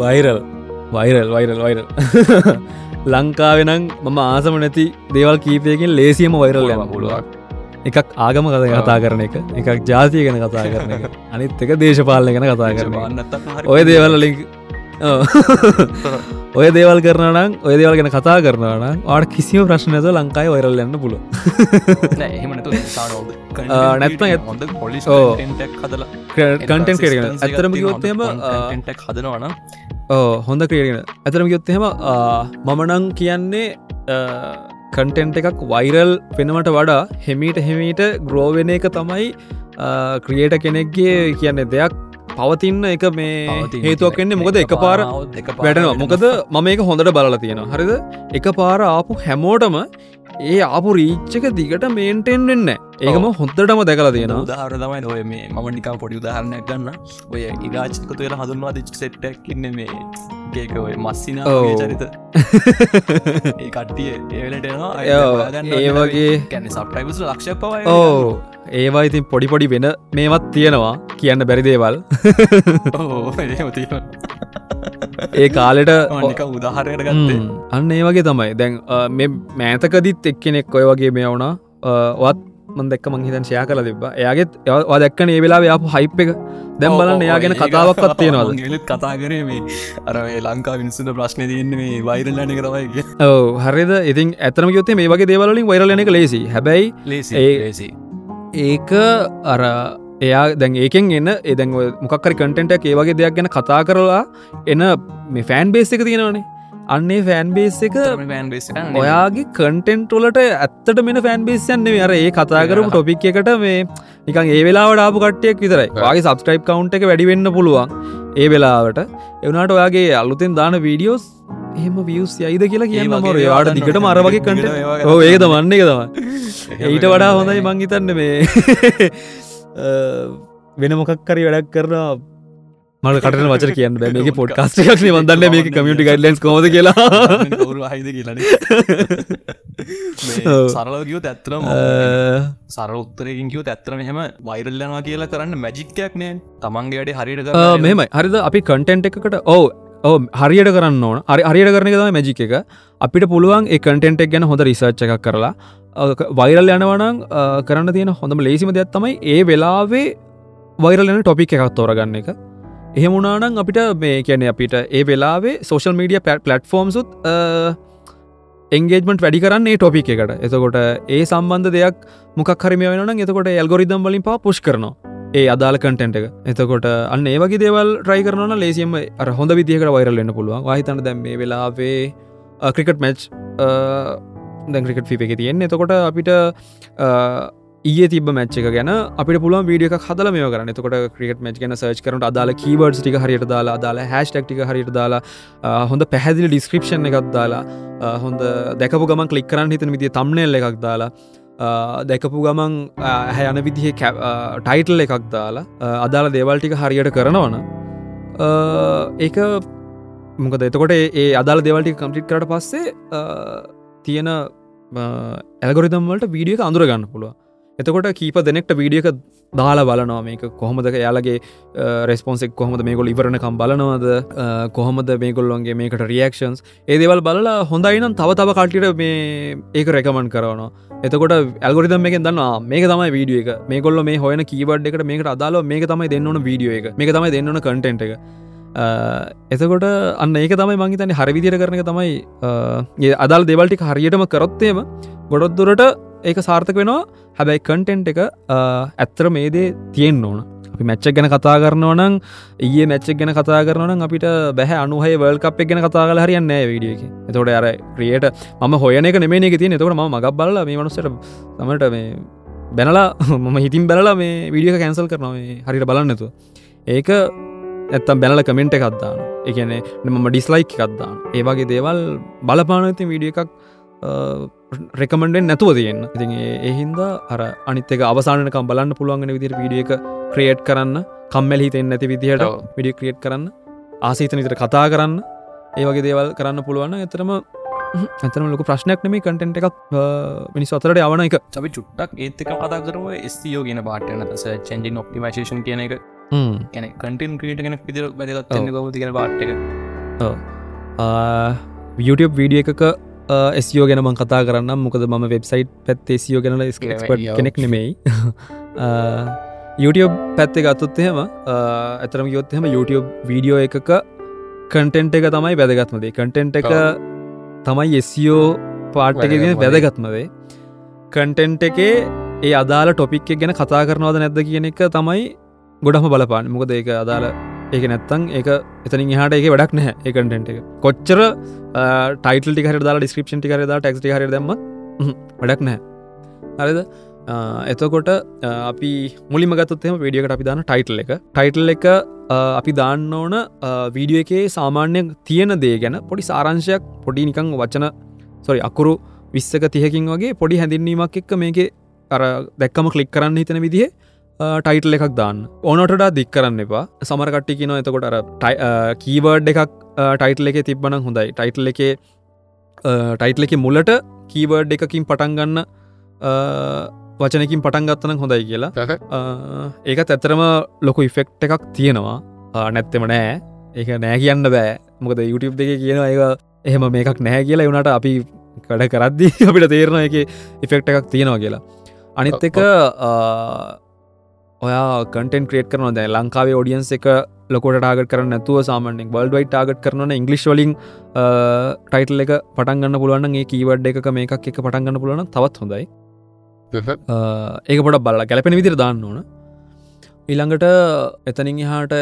වෛරල් වෛරල් වෛරල් වෛරල් ලංකාවෙනම් මම ආසම නැති දේවල් කීපයකින් ලේසියම වෛරල් යම පුළුවක් එකක් ආගම කත කතා කරන එක එකක් ජාතිය ගැන කතා කරන එක අනිත් එක දේශපාලන ගැන කතා කරන ඔය දේවල් ලින් ඔය දේවල් කරනනම් ඔය දේවල් ගැන කතා කරනනම් ආට කිසිම ප්‍රශ්නයද ලංකායි වෛරල් යන්න පුල නැත්ම හොඳ පොලිස් කටෙන් කරගෙන ඇතරම ගොත්තම හදනවන හොඳ ක්‍රියගෙන ඇතරම ගොත්තහෙම මමනං කියන්නේ කන්ටෙන්ට් එකක් වෛරල් වෙනවට වඩා හෙමීට හෙමීට ග්‍රෝවෙන එක තමයි ක්‍රියේට කෙනෙක්ගේ කියන්නේ දෙයක් පවතින්න එක මේ හේතුවක් එන්නේ මොකද එක පාර වැටනවා මොකද මම එක හොඳට බලලා තියෙන හරිද? එක පාර ආපු හැමෝටම ඒ ආපු රීච්චක දිගට මේන්ටෙන් වෙන්න ඒකම හොත්තටම දැකලා තියෙනවා. උදාහර තමයි ඔය මේ මම නිකා පොඩි උදාහරණයක් ගන්න. ඔය ඉරාජ්ක තුයර හඳුන්වා දිච් සෙට්ටක් ඉන්න මේ ඒක ඔය මස්සින. චරිත. ඒ කට්ටිය ඒවලට ඔව්, ඒ වගේ- ගැන සප්ටයිබස් ලක්ෂ පවයි ඕ ඒවා ඉතින් පොඩි පොඩි වෙන මේවත් තියෙනවා. කියන්න බැරිදේවල් ඒ කාලෙට උදාහරයට ගත්තේ. ම්, අන්න ඒ වගේ තමයි. දැන් මේ මෑතකදිත් එක්කෙනෙක් ඔය වගේ මේ වුණා. වත් මන් දැක්ක මංහිතන් ෂයා කල තිබ එයාගෙත් වා දැක්කන ඒ වෙලා යාපු හයිප් එක. දැම් බලන්න එයා ගැන කතාවක්වත් තියෙනවාද? ගෙලත් කතා කරේ මේ. අර ලංකා විනිසුද ප්‍රශ්න තියන්නේ වෛරල්ලන කරවයි ඔව හරිද? ඉතින් ඇතම යොත්තේ මේ වගේ දේවලින් වෛරලන එක ලේසි හැබැයි ලේසි ඒක අර එයා දැන් ඒකෙන් එන්න එදැන් මොකක්කරි කටෙන්ටක් ඒ වගේ දෙයක් ගැන කතා කරලා එන මේ ෆෑන් බේස් එක තියෙනවනේ අන්නේ ෆෑන් බේස් එක ඔයාගේ කටෙන්ට් වලට ඇත්තට මෙන ෆෑන් බේස්යන්න අර ඒ කතා කරපු ටොපික් එකට මේ නිකන් ඒ වෙලාවට ආපු කට්ටයක් විතරයි. වගේ සබස්ක්‍රයිප් කවන්් එක වැඩිවෙන්න පුළුවන් ඒ වෙලාවට. එවනාට ඔයාගේ අලුතෙන් දාන වීඩියෝස් එහෙම වියස් යයිද කියලා කියන්න මර යාට දිකට මර වගේ කට ඒක මන්න එක තම ඊට වඩා හොඳයි මං හිතන්න මේ. වෙන මොකක්කරි වැඩක් කරනවා මට කටන වචර කියන්න බෑ. මේක පොඩ්කාස්ටයක් වදන්න මේක කමියටි ගයිඩලන්ස් කොද කියලා. කවරු අහිද කියලන ඔව්. සරල කියෝ ඇත්තරම අ, සර උත්තරයකින් කිව ඇත්තරම හෙම වෛරල්ලනවා කියලා කරන්න මැජික්කයක් නෑ. තමන්ගේ වැඩේ හරිට අ, මෙහෙමයි. හරිද? අපි කටෙන්ට් එකකට ඕ ඕ හරියට කරන්න ඕන. හරි හරියට කරන තම මැජික එක. අපිට පුළුවන් කටෙන්ට් එක ගැන හොඳ රිසර්ච් එකක් කරලා වෛරල් යනවනං කරන්න තියෙන හොඳම ලේසිම දෙයක් තමයි ඒ වෙලාවේ වෛරලන ටොපික් එකක් තෝරගන්න එක එහෙමුණනම් අපිට මේ කියැන අපිට ඒ වෙලාවේ සෝෂල් මීඩිය පලට්ෆෝර්ම්සුත් එන්ගේජමට වැඩි කරන්න ඒ ටොපික් එකට. එතකොට ඒ සම්බන්ධ දෙයක් මොක් හරිම වෙන එතකොට ඇල්ගොරිදම් වලින් පා පුෂ් කරනවා. ඒ අදාල කටෙන්ට් එක. එතකොට අන්න ඒ වගේ දේවල් ට්‍රයි කරන ලේසියම අර හොඳ විදිහකට වෛරල්ලන්න පුළුවන්. වාහිතන්න දැම් මේ වෙලාවේ ක්‍රිකට් මැච් දැක්‍රිකට ෆි එක තියෙන්නේ. එතකොට අපිට ඒ තිබ මච්ච එක ගැන අපිට පුළුව වීඩිය එක හදල මේ කරන්න. එතකොට ක්‍රිකට මච් ගැන සර්ච් කරට අදාල කීවර්ඩ් ටික හරියට දාලා අදාලා හැස්ටක්ටික හරියට දාලා අ, හොඳ පැහැදිලි ඩිස්ක්‍රපෂන් එකක් දාලා අ, හොඳ දැකපු ගමන් කලික් කරන්න හිතන විදිිය තම්නෙල් එකක් දාලා අ, දැකපු ගමන් හැ යන විදිහ ටයිටල් එකක් දාලා අ, අදාළ දේවල්ටික හරියට කරනවන ඒක මොකද එතකොට ඒ අදාළ දෙවල්ටි කම්පිට් කරට පස්සේ අ, තියෙන ඇල්ගොරිදම්වලට වීඩියක අඳුර ගන්න පුළුව එතකොට කීප දෙනෙක්ට වීඩියක දාලා බලනවා. මේක කොහොමද යාලගේ රෙස්පොන්සෙක් කොහොමද මේගොල් ඉවරණකම් බලනවද? අ, කොහොමද මේගොල්ලොන්ගේ මේකට රියක්ෂන්ස් ඒදවල් බලලා හොඳයිනම් තව තව කට්ටිට මේ ඒක රැකමන් කරනවා. එතකොට ඇල්ගොරිදම් එක දන්නවා මේක තමයි වීඩිය එක. මේගොල්ල මේ හොයන කීවඩ් එකට මේකට අදාල මේක තමයි දෙන්නවන වීඩියෝ එක. මේක තමයි දෙන්නවන කටෙන්ට් එක. අ, එතකොට අන්න ඒක තමයි මංහිතන්නේ හරිවිදිර කරන එක තමයි අ, ඒ අදාල් දෙවල්ටි හරියටම කරොත්තේම ගොඩොත්දුරට ඒක සාර්ථක වෙනවා. හැබැයි කන්ටෙන්ට් එක අ, ඇත්තර මේදේ තියෙන් ඕන. අපි මැච්චක් ගැන කතා කරනවනම් ඒ මැච්චක් ගැන කතා කරන අපිට බැහ අනුහය වල් කප් එක ගැන කතා කල හරියන්න වීඩිය එක. එතකොට අර ක්‍රියට ම හොයන එක නෙමේ එක තිය එතකට ම මගක් බල මේ මනුසට තමට මේ බැනලා මම හිතින් බැලලා මේ විඩිය කැන්සල් කරනවා. මේ හරිට බලන්නතු ඒක ඇත්තම් බැනල කමෙන්ට් එකක්දාන එකන මම ඩිස්ලයික් එකක්දාන ඒවාගේ දේවල් බලපානති වීඩිය එකක් රෙකමෙන්ඩෙන් නැතුව තියන්න. ඉතින් එහින්ද අර අනිතක අවසානකම් බලන්න පුළුවන්ගෙන විදිර වීඩිය එක ක්‍රියට් කරන්න කම්මැල් හිතෙන් නැති විදිහට. විඩිය ක්‍රියට් කරන්න ආසීතන විතර කතා කරන්න ඒ වගේ දේවල් කරන්න පුළුවන් ඇතරම ඇතරම ලොක ප්‍රශ්නයක් නෙමේ කටෙන්ට් එකක්. මිනිස් අතරට යවන එක. චබි චුට්ටක් ඒත්තක කතා කරම ස්තියෝ ගෙන පාටන තස චෙන්ජින් ඔප්ටිමේෂන් කියන එක. ගැන කටන් ක්‍රීට ගෙන පිදිර වැදගත් ගෞති කියෙන පාට්ක YouTube වීඩිය එකක ස්යෝ ගැනම කතා කරන්න මොකද ම වෙබ්සයිට් පැත් ස්යෝ ගැන ස්කට. කෙනෙක් නෙමෙයි YouTube පැත්තේ ගත්තුත් එහෙම ඇතරම යොත් එහෙම YouTube වීඩියෝ එකක කටෙන්ට් එක තමයි වැදගත්මදේ කටෙන්ට් එක. තමයි එස්යෝ පාට්ක වැදගත්ම දේ. වැදගත්මදේ කටෙන්ට් එකේ ඒ අදාල ටොපික් එක ගැන කතා කරනවාද නැද්ද කියන එක තමයි ගොඩම බලපාන මොකද ඒක අදාල ඒක නැත්තං ඒක එතනින් හට එක වැඩක් නැහැ. ඒකටෙන්ට් එක. කොච්චර ටයිටල් ටිකර දාලා ඩිස්ක්‍රපෂන් ටිකර දා ටෙක්ස් හර දම වැඩක් නැහැ. හරිද? අ, එතකොට අ, අපි මුලිම ගත්තත්ම වීඩියකට අපි දාන ටයිටල් එක. ටයිටල් එක අ, අපි දාන්න ඕන වීඩියෝ එකේ සාමාන්‍ය තියෙන දේ ගැන පොඩි සාරංශයක් පොඩි නිකං වචන සොරි අකුරු විස්සක තියකින් වගේ පොඩි හැඳින්වීමක් එක්ක මේක අර දැක්කම කලික් කරන්න හිතන විදිහ ටයිටල් එකක් දාන්න. ඕනටඩා දික් කරන්න එපා. සමරකට්ටි කින එතකොට අර කීවර්ඩ් එකක් ටයිටල් එක තිබ්බන හොඳයි. ටයිටල් එක ටයිටල් එක මුලට කීවර්ඩ් එකකින් පටන්ගන්න වචනකින් පටන් ගත්තන හොඳයි කියලා. ඒකත් ඇත්තරම ලොකු ඉෆෙක්් එකක් තියෙනවා. නැත්තෙම නෑ. ඒක නෑ කියන්න බෑ. මොකද YouTube දෙක කියන එක එහෙම මේකක් නැහැ කියලා. වුණට අපි කඩ කරද්දී අපිට තේරණ එක ඉෆෙක්් එකක් තියෙනවා කියලා. අනිත් එක ඔයා කටන් ක්‍රේට් කරන දැ ලංකාවේ ෝඩියන්ස එක ලොකොට ටාගට කරන නැතුව සාමනෙක් බල්ඩවයි ටාගට කරන ඉංගලිස් වලින් ටයිටල් එක පටන්ගන්න පුළුවන් ඒ කීවඩ් එක මේකක් එක පටන්ගන්න පුළුවන් තවත් හොඳයි. ඒක පොට බල්ල ගැලපෙන විදිර දාන්න ඕන. ඊළඟට එතනින් එහාට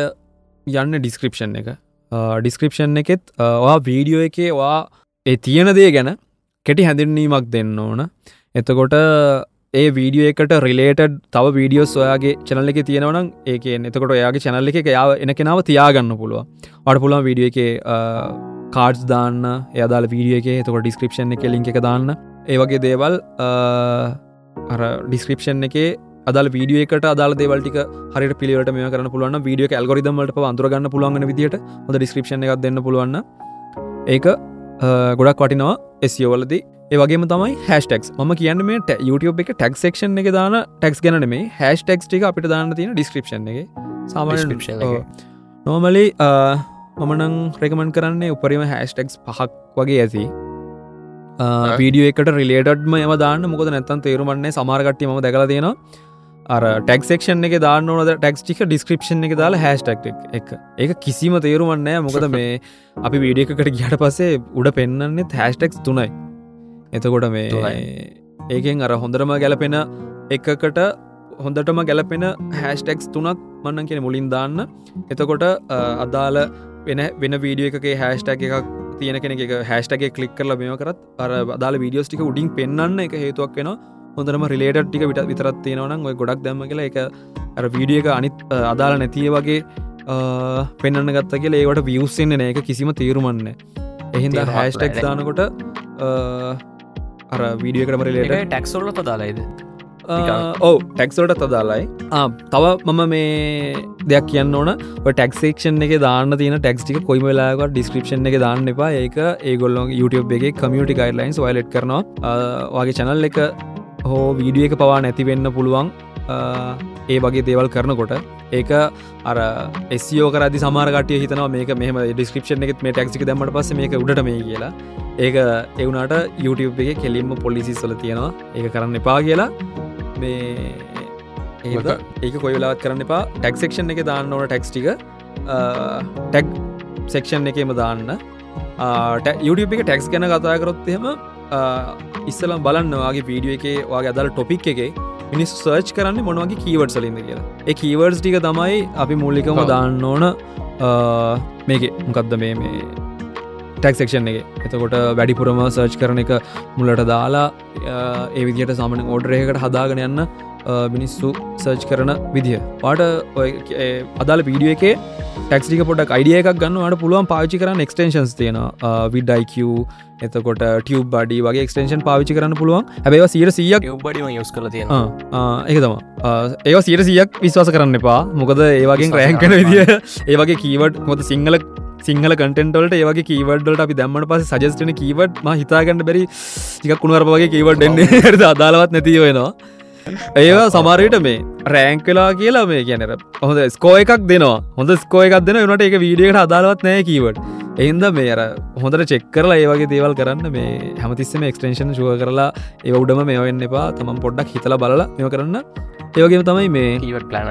යන්න ඩිස්ක්‍රපෂන් එක. ඩිස්ක්‍රපෂන් එකෙත් වීඩියෝ එකේ වා ඒ තියෙන දේ ගැන කෙටි හැඳින්වීමක් දෙන්න ඕන. එතකොට ඒ වීඩියෝ එකට රිලේටඩ් තව වීඩියෝස් ඔයාගේ චනල එක තියෙනවනම් ඒක එතකොට ඔයාගේ චනල්ල එක යාව එන කෙනාව තියාගන්න පුළුව අට පුළුවන් වීඩියෝ එක කාඩ්ස් දාන්න එයාදාල වීඩිය එක. එතකොට ඩිස්ක්‍රපෂන් එක ලින්ක එක දාන්න. ඒවගේ දේවල් අර ඩිස්ක්‍රපෂන් එක අදල් වීඩිය එකට අදාල දේවල්ටික හරි පිළිවට මේ කරන පුළුවන් වීඩිය ඇල්ගොරිදමට අන්තුරගන්න පුළුවන් විදිට හොඳ ඩිස්ක්‍රපෂන් එකක් දෙන්න පුළුවන් ඒක ගොඩක් වටිනවා එසියෝවලදී ඒවගේම තමයි හැස්ටෙක් ම කියන්න මේ YouTube එක ටැක් සක්ෂන් එක දාන ටැක්ස් ගැන මේ හැස්ටෙක්ස් ටික අපිට දාන්න තියෙන ඩිස්ක්‍රපෂන් එක. සාමාන නෝමලි මමනං රෙකමන් කරන්නේ උපරිම හැස්ටෙක්ස් පහක් වගේ ඇති. වීඩිය එකට රිලේටඩ්ම එම දාන්න. මොකද නැත්තන් තේරුමන්නේ සමාරකට්ටි ම දැකලා තියෙනවා. අර ටෙක්ක්ෂන් එක දාන්න ඕනද? ටෙක්ස්ටික ඩිස්ක්‍රපෂන් එක දාලා හැස්ටක් එක ඒක කිසිම තේරුමන්නෑ මොකද මේ අපි වීඩියකට ගියට පසේ උඩ පෙන්න්නන්නේ හැස්ටෙක්ස් තුනයි එතකොට මේ ඒකෙන් අර හොඳරම ගැලපෙන එකකට හොඳටම ගැලපෙන හැස්ටෙක්ස් තුනක් මන්නන් කියෙන මුලින් දාන්න. එතකොට අදාල වෙන වෙන වීඩිය එකගේ හැස්ටක් එකක් තියෙන කෙනෙ එක හැස්ටගේ කලික් කරල මෙම කරත් අර අදාල වීඩියෝස් ටික උඩින් පෙන්න්න එක හේතුවක් වෙන හොඳරම රිලේට ටික විට විතරත් තියෙනවන ඔය ගොඩක් දැම කියලා එක අර වීඩිය එක අනිත් අදාල නැතිය වගේ පෙන්න්න ගත්ත කියලා ඒවට වියස්සෙන්න්න එක කිසිම තීරුමන්න එහින්ද හැස්ටෙක් දානකොට අර වීඩියකටම රිලේට ටැක්සොල්ල පදාලයිද ඕ ටැක්සෝට තදාලයි තව මම මේ දෙයක් කියන්න ඕන. ටක්ෂේක්ෂන් එක දාන්න තින ටක්ටික කොයිම වෙලාක ඩිස්ක්‍රපෂන් එක දාන්න එපා. ඒක ඒගොල්ලො YouTube එක කමියටි ගයිඩලයින්ස් වලට් කරනවා. වගේ චැනල් එක හෝ වීඩිය එක පවා නැතිවෙන්න පුළුවන්. ඒ වගේ දේවල් කරනකොට. ඒක අර එස්ෝ කරදි සමාරකට හිතන මේක මෙම ඩිස්ක්‍රපෂන් එකත් මේ ටක්සික දමට පස මේක උඩට මේ කියලා ඒක එවුනාට YouTube එක කෙලින්ම පොලිසි සොල තියෙනවා. ඒක කරන්න එපා කියලා. මේ ඒක කොයිලාත් කරන්න එපා. ටැක්සෙක්ෂන් එක දාන්න ඕන ටැක්ස්ටික ටැක්. සෙක්ෂන් එකම දාන්න. YouTube එක ටැක්ස් ගැන කතා කරොත් එහෙම ඉස්සලම් බලන්නවාගේ වීඩියෝ එක වගේ අදල් ටොපික් එක මිනිස් සර්ච් කරන්න මොනවගේ කීවඩ් සලින්ද කියලා. ඒ කීවර්ඩ්ස් ටික තමයි අපි මුල්ලිකම දාන්න ඕන. මේක. මොකක්ද මේ මේ ටක්සෙක්ෂන් එක. එතකොට වැඩිපුරම සර්ච් කරන එක මුලට දාලා ඒ විදියට සාමන ඕඩරයකට හදාගෙන යන්න මිනිස්සු සර්ච් කරන විදිහ පාට අදාල වීඩිය එක ටක්ටික පොට අයිඩිය එකක් ගන්නවට පුළුවන් පාචි කරන්න එක්ස්ටේන්ශන්ස් තියෙන විඩයික එතකොට ටියව් බඩි වගේ එක්ස්ටේෂන් පාවිචි කරන්න පුළුවන්. හැබව සියට සියක් බඩිම යස් කල තියෙන එක තම ඒ සියට සියක් විශ්වාස කරන්න එපා. මොකද ඒවගේ රෑන් කන විදිිය. ඒවගේ කීවඩ් මොද සිංහල සිංහල කටෙන්ටල්ට ඒවගේ කීවඩ්ඩට අපි දැම්මට පස සජස්ටන කීවඩ් ම හිතාගන්න බැරි ටික කුණුවරපගේ කීවඩ් එන්නේ. අදාලවත් නැති වෙනවා. ඒවා සමාරයට මේ රෑංක් කලා කියලා මේ කියනර හොඳ ස්කෝ එකක් දෙනවා. හොඳ ස්කෝ එකක් දෙන වනට එක වීඩියට අදාලවත් නෑ කීවට එහින්ද මේ අර හොඳට චෙක් කරලා ඒවගේ දේවල් කරන්න මේ හැමතිස්සම එක්ස්ටේෂන් ශුව කරලා ඒ උඩම මේ වෙන්න එපා. තමන් පොඩ්ඩක් හිතල බලලා මෙ කරන්න. ඒවගේම තමයි මේ කීවට ප්ලන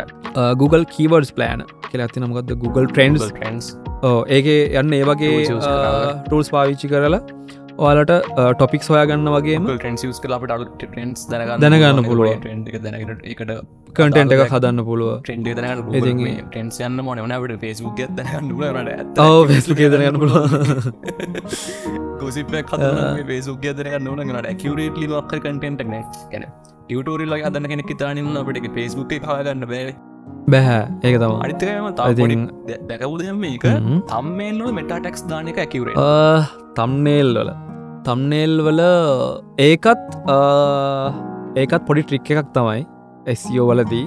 Google කීවර්ඩස් ප්ලෑන කියලා ඇති නමකක්ද Google ට්‍රන්ස් ටන්ස් ඒක යන්න ඒ වගේ ටූල්ස් පාවිච්චි කරලා ඔයාලට ටොපික් හොයාගන්න වගේම ටන්ස් කලාට ටන්ස් දැනගන්න. දැනකට එකට කටෙන්ට එක හදන්න පුළුව ටන්ස් යන්න මොන ෆෙස්බුක් දනගන්න පුළුව ගොසිප ේසුක් දරන්න නට ඇකවරේට ලිවක්ක කටෙන්ටක් නෑ. ගැන ටියටෝරල් අදන්න කෙනෙක් තානන්න අපට ෆෙස්බුක් හගන්න බෑ. බැහැ. ඒක තම අනිතකම ඉතින්- දැකවදම හ්ම්. තම්මේල්ල මෙට ටෙක්ස් දානක ඇකිවරේ තම්නේල් වල තම්නේල් වල ඒකත් ඒකත් පොඩි ට්‍රික් එකක් තමයි ඇසිෝ වලදී.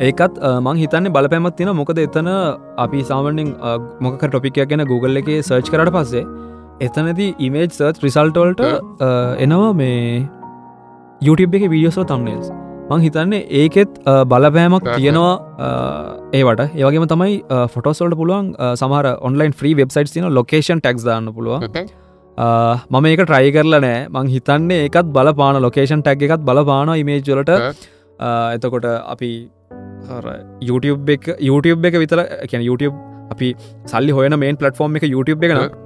ඒකත් මං හිතන්නේ බලපැමත් තින මොකද එතන අපි සාමනින් මොක ටොපිකයක් ගැන Google එක සර්ච් කරට පස්සේ එතනති ඉමේජ් සර්ච් රිසල්ටෝල්ට එනවා මේ YouTube එක වීඩියෝසෝ තම්නේල්ස් මං හිතන්නේ ඒකෙත් බලපෑමක් තියෙනවා ඒවට ඒවගේම තමයි ෆොටෝසල්ට පුළුවන් සමහර ඔන්ලයින් ්‍රී වෙබ්සයිට් තින ලොකේෂන් ටක්ස් දාන්න පුළුවන් මම ඒක ට්‍රයි කරල නෑ. මං හිතන්නේ ඒකත් බලපාන ලොකේෂන් ටැක් එකත් බලපාන ඉමේජ්ලට එතකොට අපි YouTube එක YouTube එක විතර කියන YouTube අපි සල්ලි හොයන මේන් පලටෆෝර්ම් එක YouTube එකන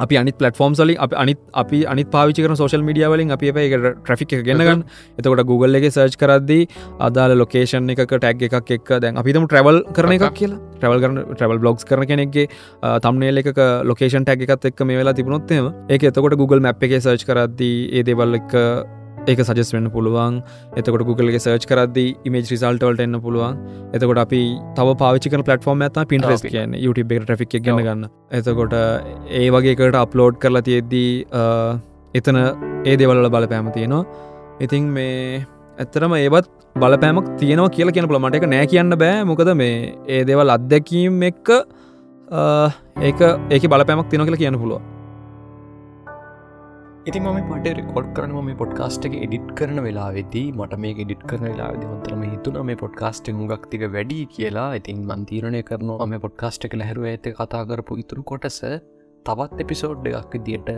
අපි අනි පලටෆෝම් සලි අනි අපි අනි පාවිචි සෝශල් මඩිය වලින් අපි එක ට්‍රෆික් එක ගන්නගන්න එතකොට Google එක සර්ච් කරද්දී අදාල ලොකේෂන් එක ටැක් එකක් එක් දැන් අපිතම ට්‍රවල් කරන එකක් කියලා. ට්‍රවල් කරන ට්‍රවල් බ්ලොග්ස් කරන කෙනෙක්ගේ තම්නේල එක ලොකේෂන් ටැක් එකත් එක් මේ වෙලා තිබුණොත්තේම ඒක එතකොට Google මැප් එක සර්ච් කරද්දී ඒ දේවල් එක ඒක සජස් වෙන්න පුළුවන්. එතකොට Googleගේ සර්ච් කරද්දී ඉමේජ් රිසල්ටවල්ට එන්න පුළුවන්. එතකොට අපි තව පාවිචික පලටෆෝර්ම් ඇත පින්ට්‍රස් කියන YouTube එක ට්‍රික් ගන්න ගන්න. එතකොට ඒ වගේකට අප්ලෝඩ් කරලා තියෙද්දී එතන ඒ දෙවල්ල බලපෑම තියෙනවා. ඉතින් මේ ඇත්තරම ඒවත් බලපෑමක් තියෙනවා කියලා කියන පුළ මට එක නෑ කියන්න බෑ. මොකද මේ ඒ දෙවල් අත්දැකීම් එක්ක ඒක ඒක බලපෑමක් තින කියලා කියන්න පුළුව ඉති ම පට රෙකෝඩ් කරන මේ පොඩ්කාස්ට් එක එඩිට් කරන වෙලා වෙදී මට මේ එඩිට් කරන වෙලා දවන්තරම හිතුන මේ පොඩ්කාස්ට ගක්තික වැඩි කියලා. ඉතින් මන්තීරණය කරනවා මේ පොඩ්කාස්ට් එක ලැහරුව ඇත කතා කරපු ඉතුරු කොටස තවත් එපිසෝඩ් එකක් දිට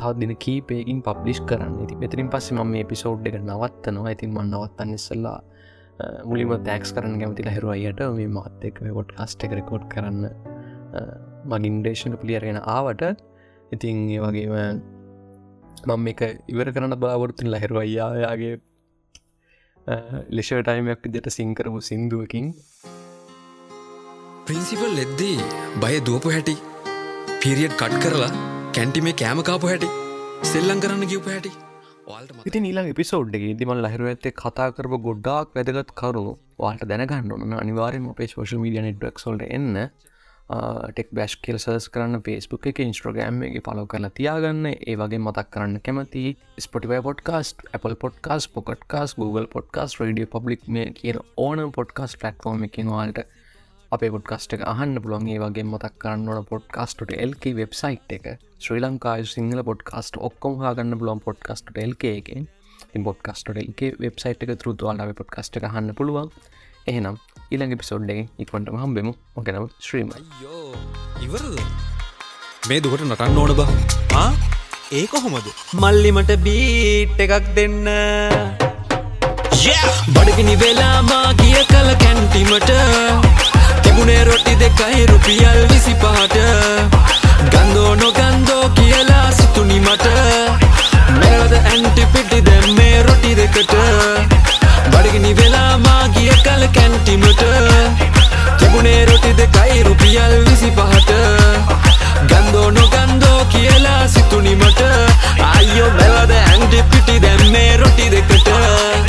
තව දින කීපයකින් පබ්ලිෂ් කරන්න. ඉති මෙතරින් පස්සේ ම මේ එපිසෝඩ් එක නවත්තනවා. ඉතින් මන් නවත්තන්න ඉස්සල්ලා මුලිම තෑක්ස් කරන්න ගැමති ලහිරු අයට මේ මත්තෙක් මේ පොඩ්කාස්ට් එක රෙකෝඩ් කරන්න මගින් ඩේෂණ පිළියරගෙන ආවට. ඉතින් ඒ වගේම මම එක ඉවර කරන්න බලාවොරතුන් ලැහෙරු අයියායාගේ ලෙෂ ටයිමයක් විදිට සිංකරපු සිින්දුවකින්. ප්‍රින්සිපල් එද්දී බය දුවපු හැටි පිරිියට් කට් කරලා කැන්ටි මේ කෑමකාපු හැටි සෙල්ලං කරන්න කිව්ප හැටි ඉති නිලා පිසෝඩ් එක ඉදිමල් ලහිරු ඇත්තේ කතා කරප ගොඩ්ඩාක් වැදගත් කරුණු වාට දැනගන්න ඕන අනිවාරෙන් අපේ ෝෂ මීඩිය නෙට්ක් සොල්ට එන්න ටෙක් බැස්් කෙල් සර්ස් කරන්න පේස්බුක් එක ඉන්ස්ට්‍රගෑම් එක පලෝ කරලා තියාගන්න. ඒ වගේ මතක් කරන්න කැමති Spotify podcast Apple podcast Pocket Casts Google podcast radio public මේ කියන ඕන පොඩ්කාස් ටක්ෆෝර්ම එකින් වාල්ට අපේ පොඩ්කාස්ට එක අහන්න පුළොන් ඒ වගේ මතක් කරන්න ඕන පොඩ්කාස්ට එල්ක වෙබ්සයිට් එක. ශ්‍රී ලංකායි සිංහල පොඩ්කාස්ට ඔක්කොම හාගන්න බලොන් පොඩ්කාස්ට එල්ක එකෙන්. පොඩ්කාස්ට එල්ක වෙබ්සයිට් එක තුරුතුවාලාව පොඩ්කාස්ට එක හන්න පුළුවන්. එහෙනම් ඉළඟ පිසෝඩ්ඩේ ඉක්වන්ට හම්බෙමු. ඕකැනව ශ්‍රීම ඉවරද? මේ දුකට නටන්න ඕන බා. ඒ කොහොමද? මල්ලිමට බීට් එකක් දෙන්න. බඩගිනි වෙලාමා ගිය කල කැන්ටිමට. තිබුණේ රොටි දෙකයි රුපියල් විසි පහට ගන්දෝ නොගන්දෝ කියලා සිතුනිමට. මෙරද ඇන්ටි පිටි දැම්මේ රොටි දෙකට. බඩගිනි වෙලා මා ගිය කල කැන්ටිමට. තිබුණේ රොටි දෙකයි රුපියල් විසි පහට. ගන්දෝ නොගන්දෝ කියලා සිතුනිමට. අයියෝ බැලද ඇන්ටි පිටි දැම්මේ රොටි දෙකට.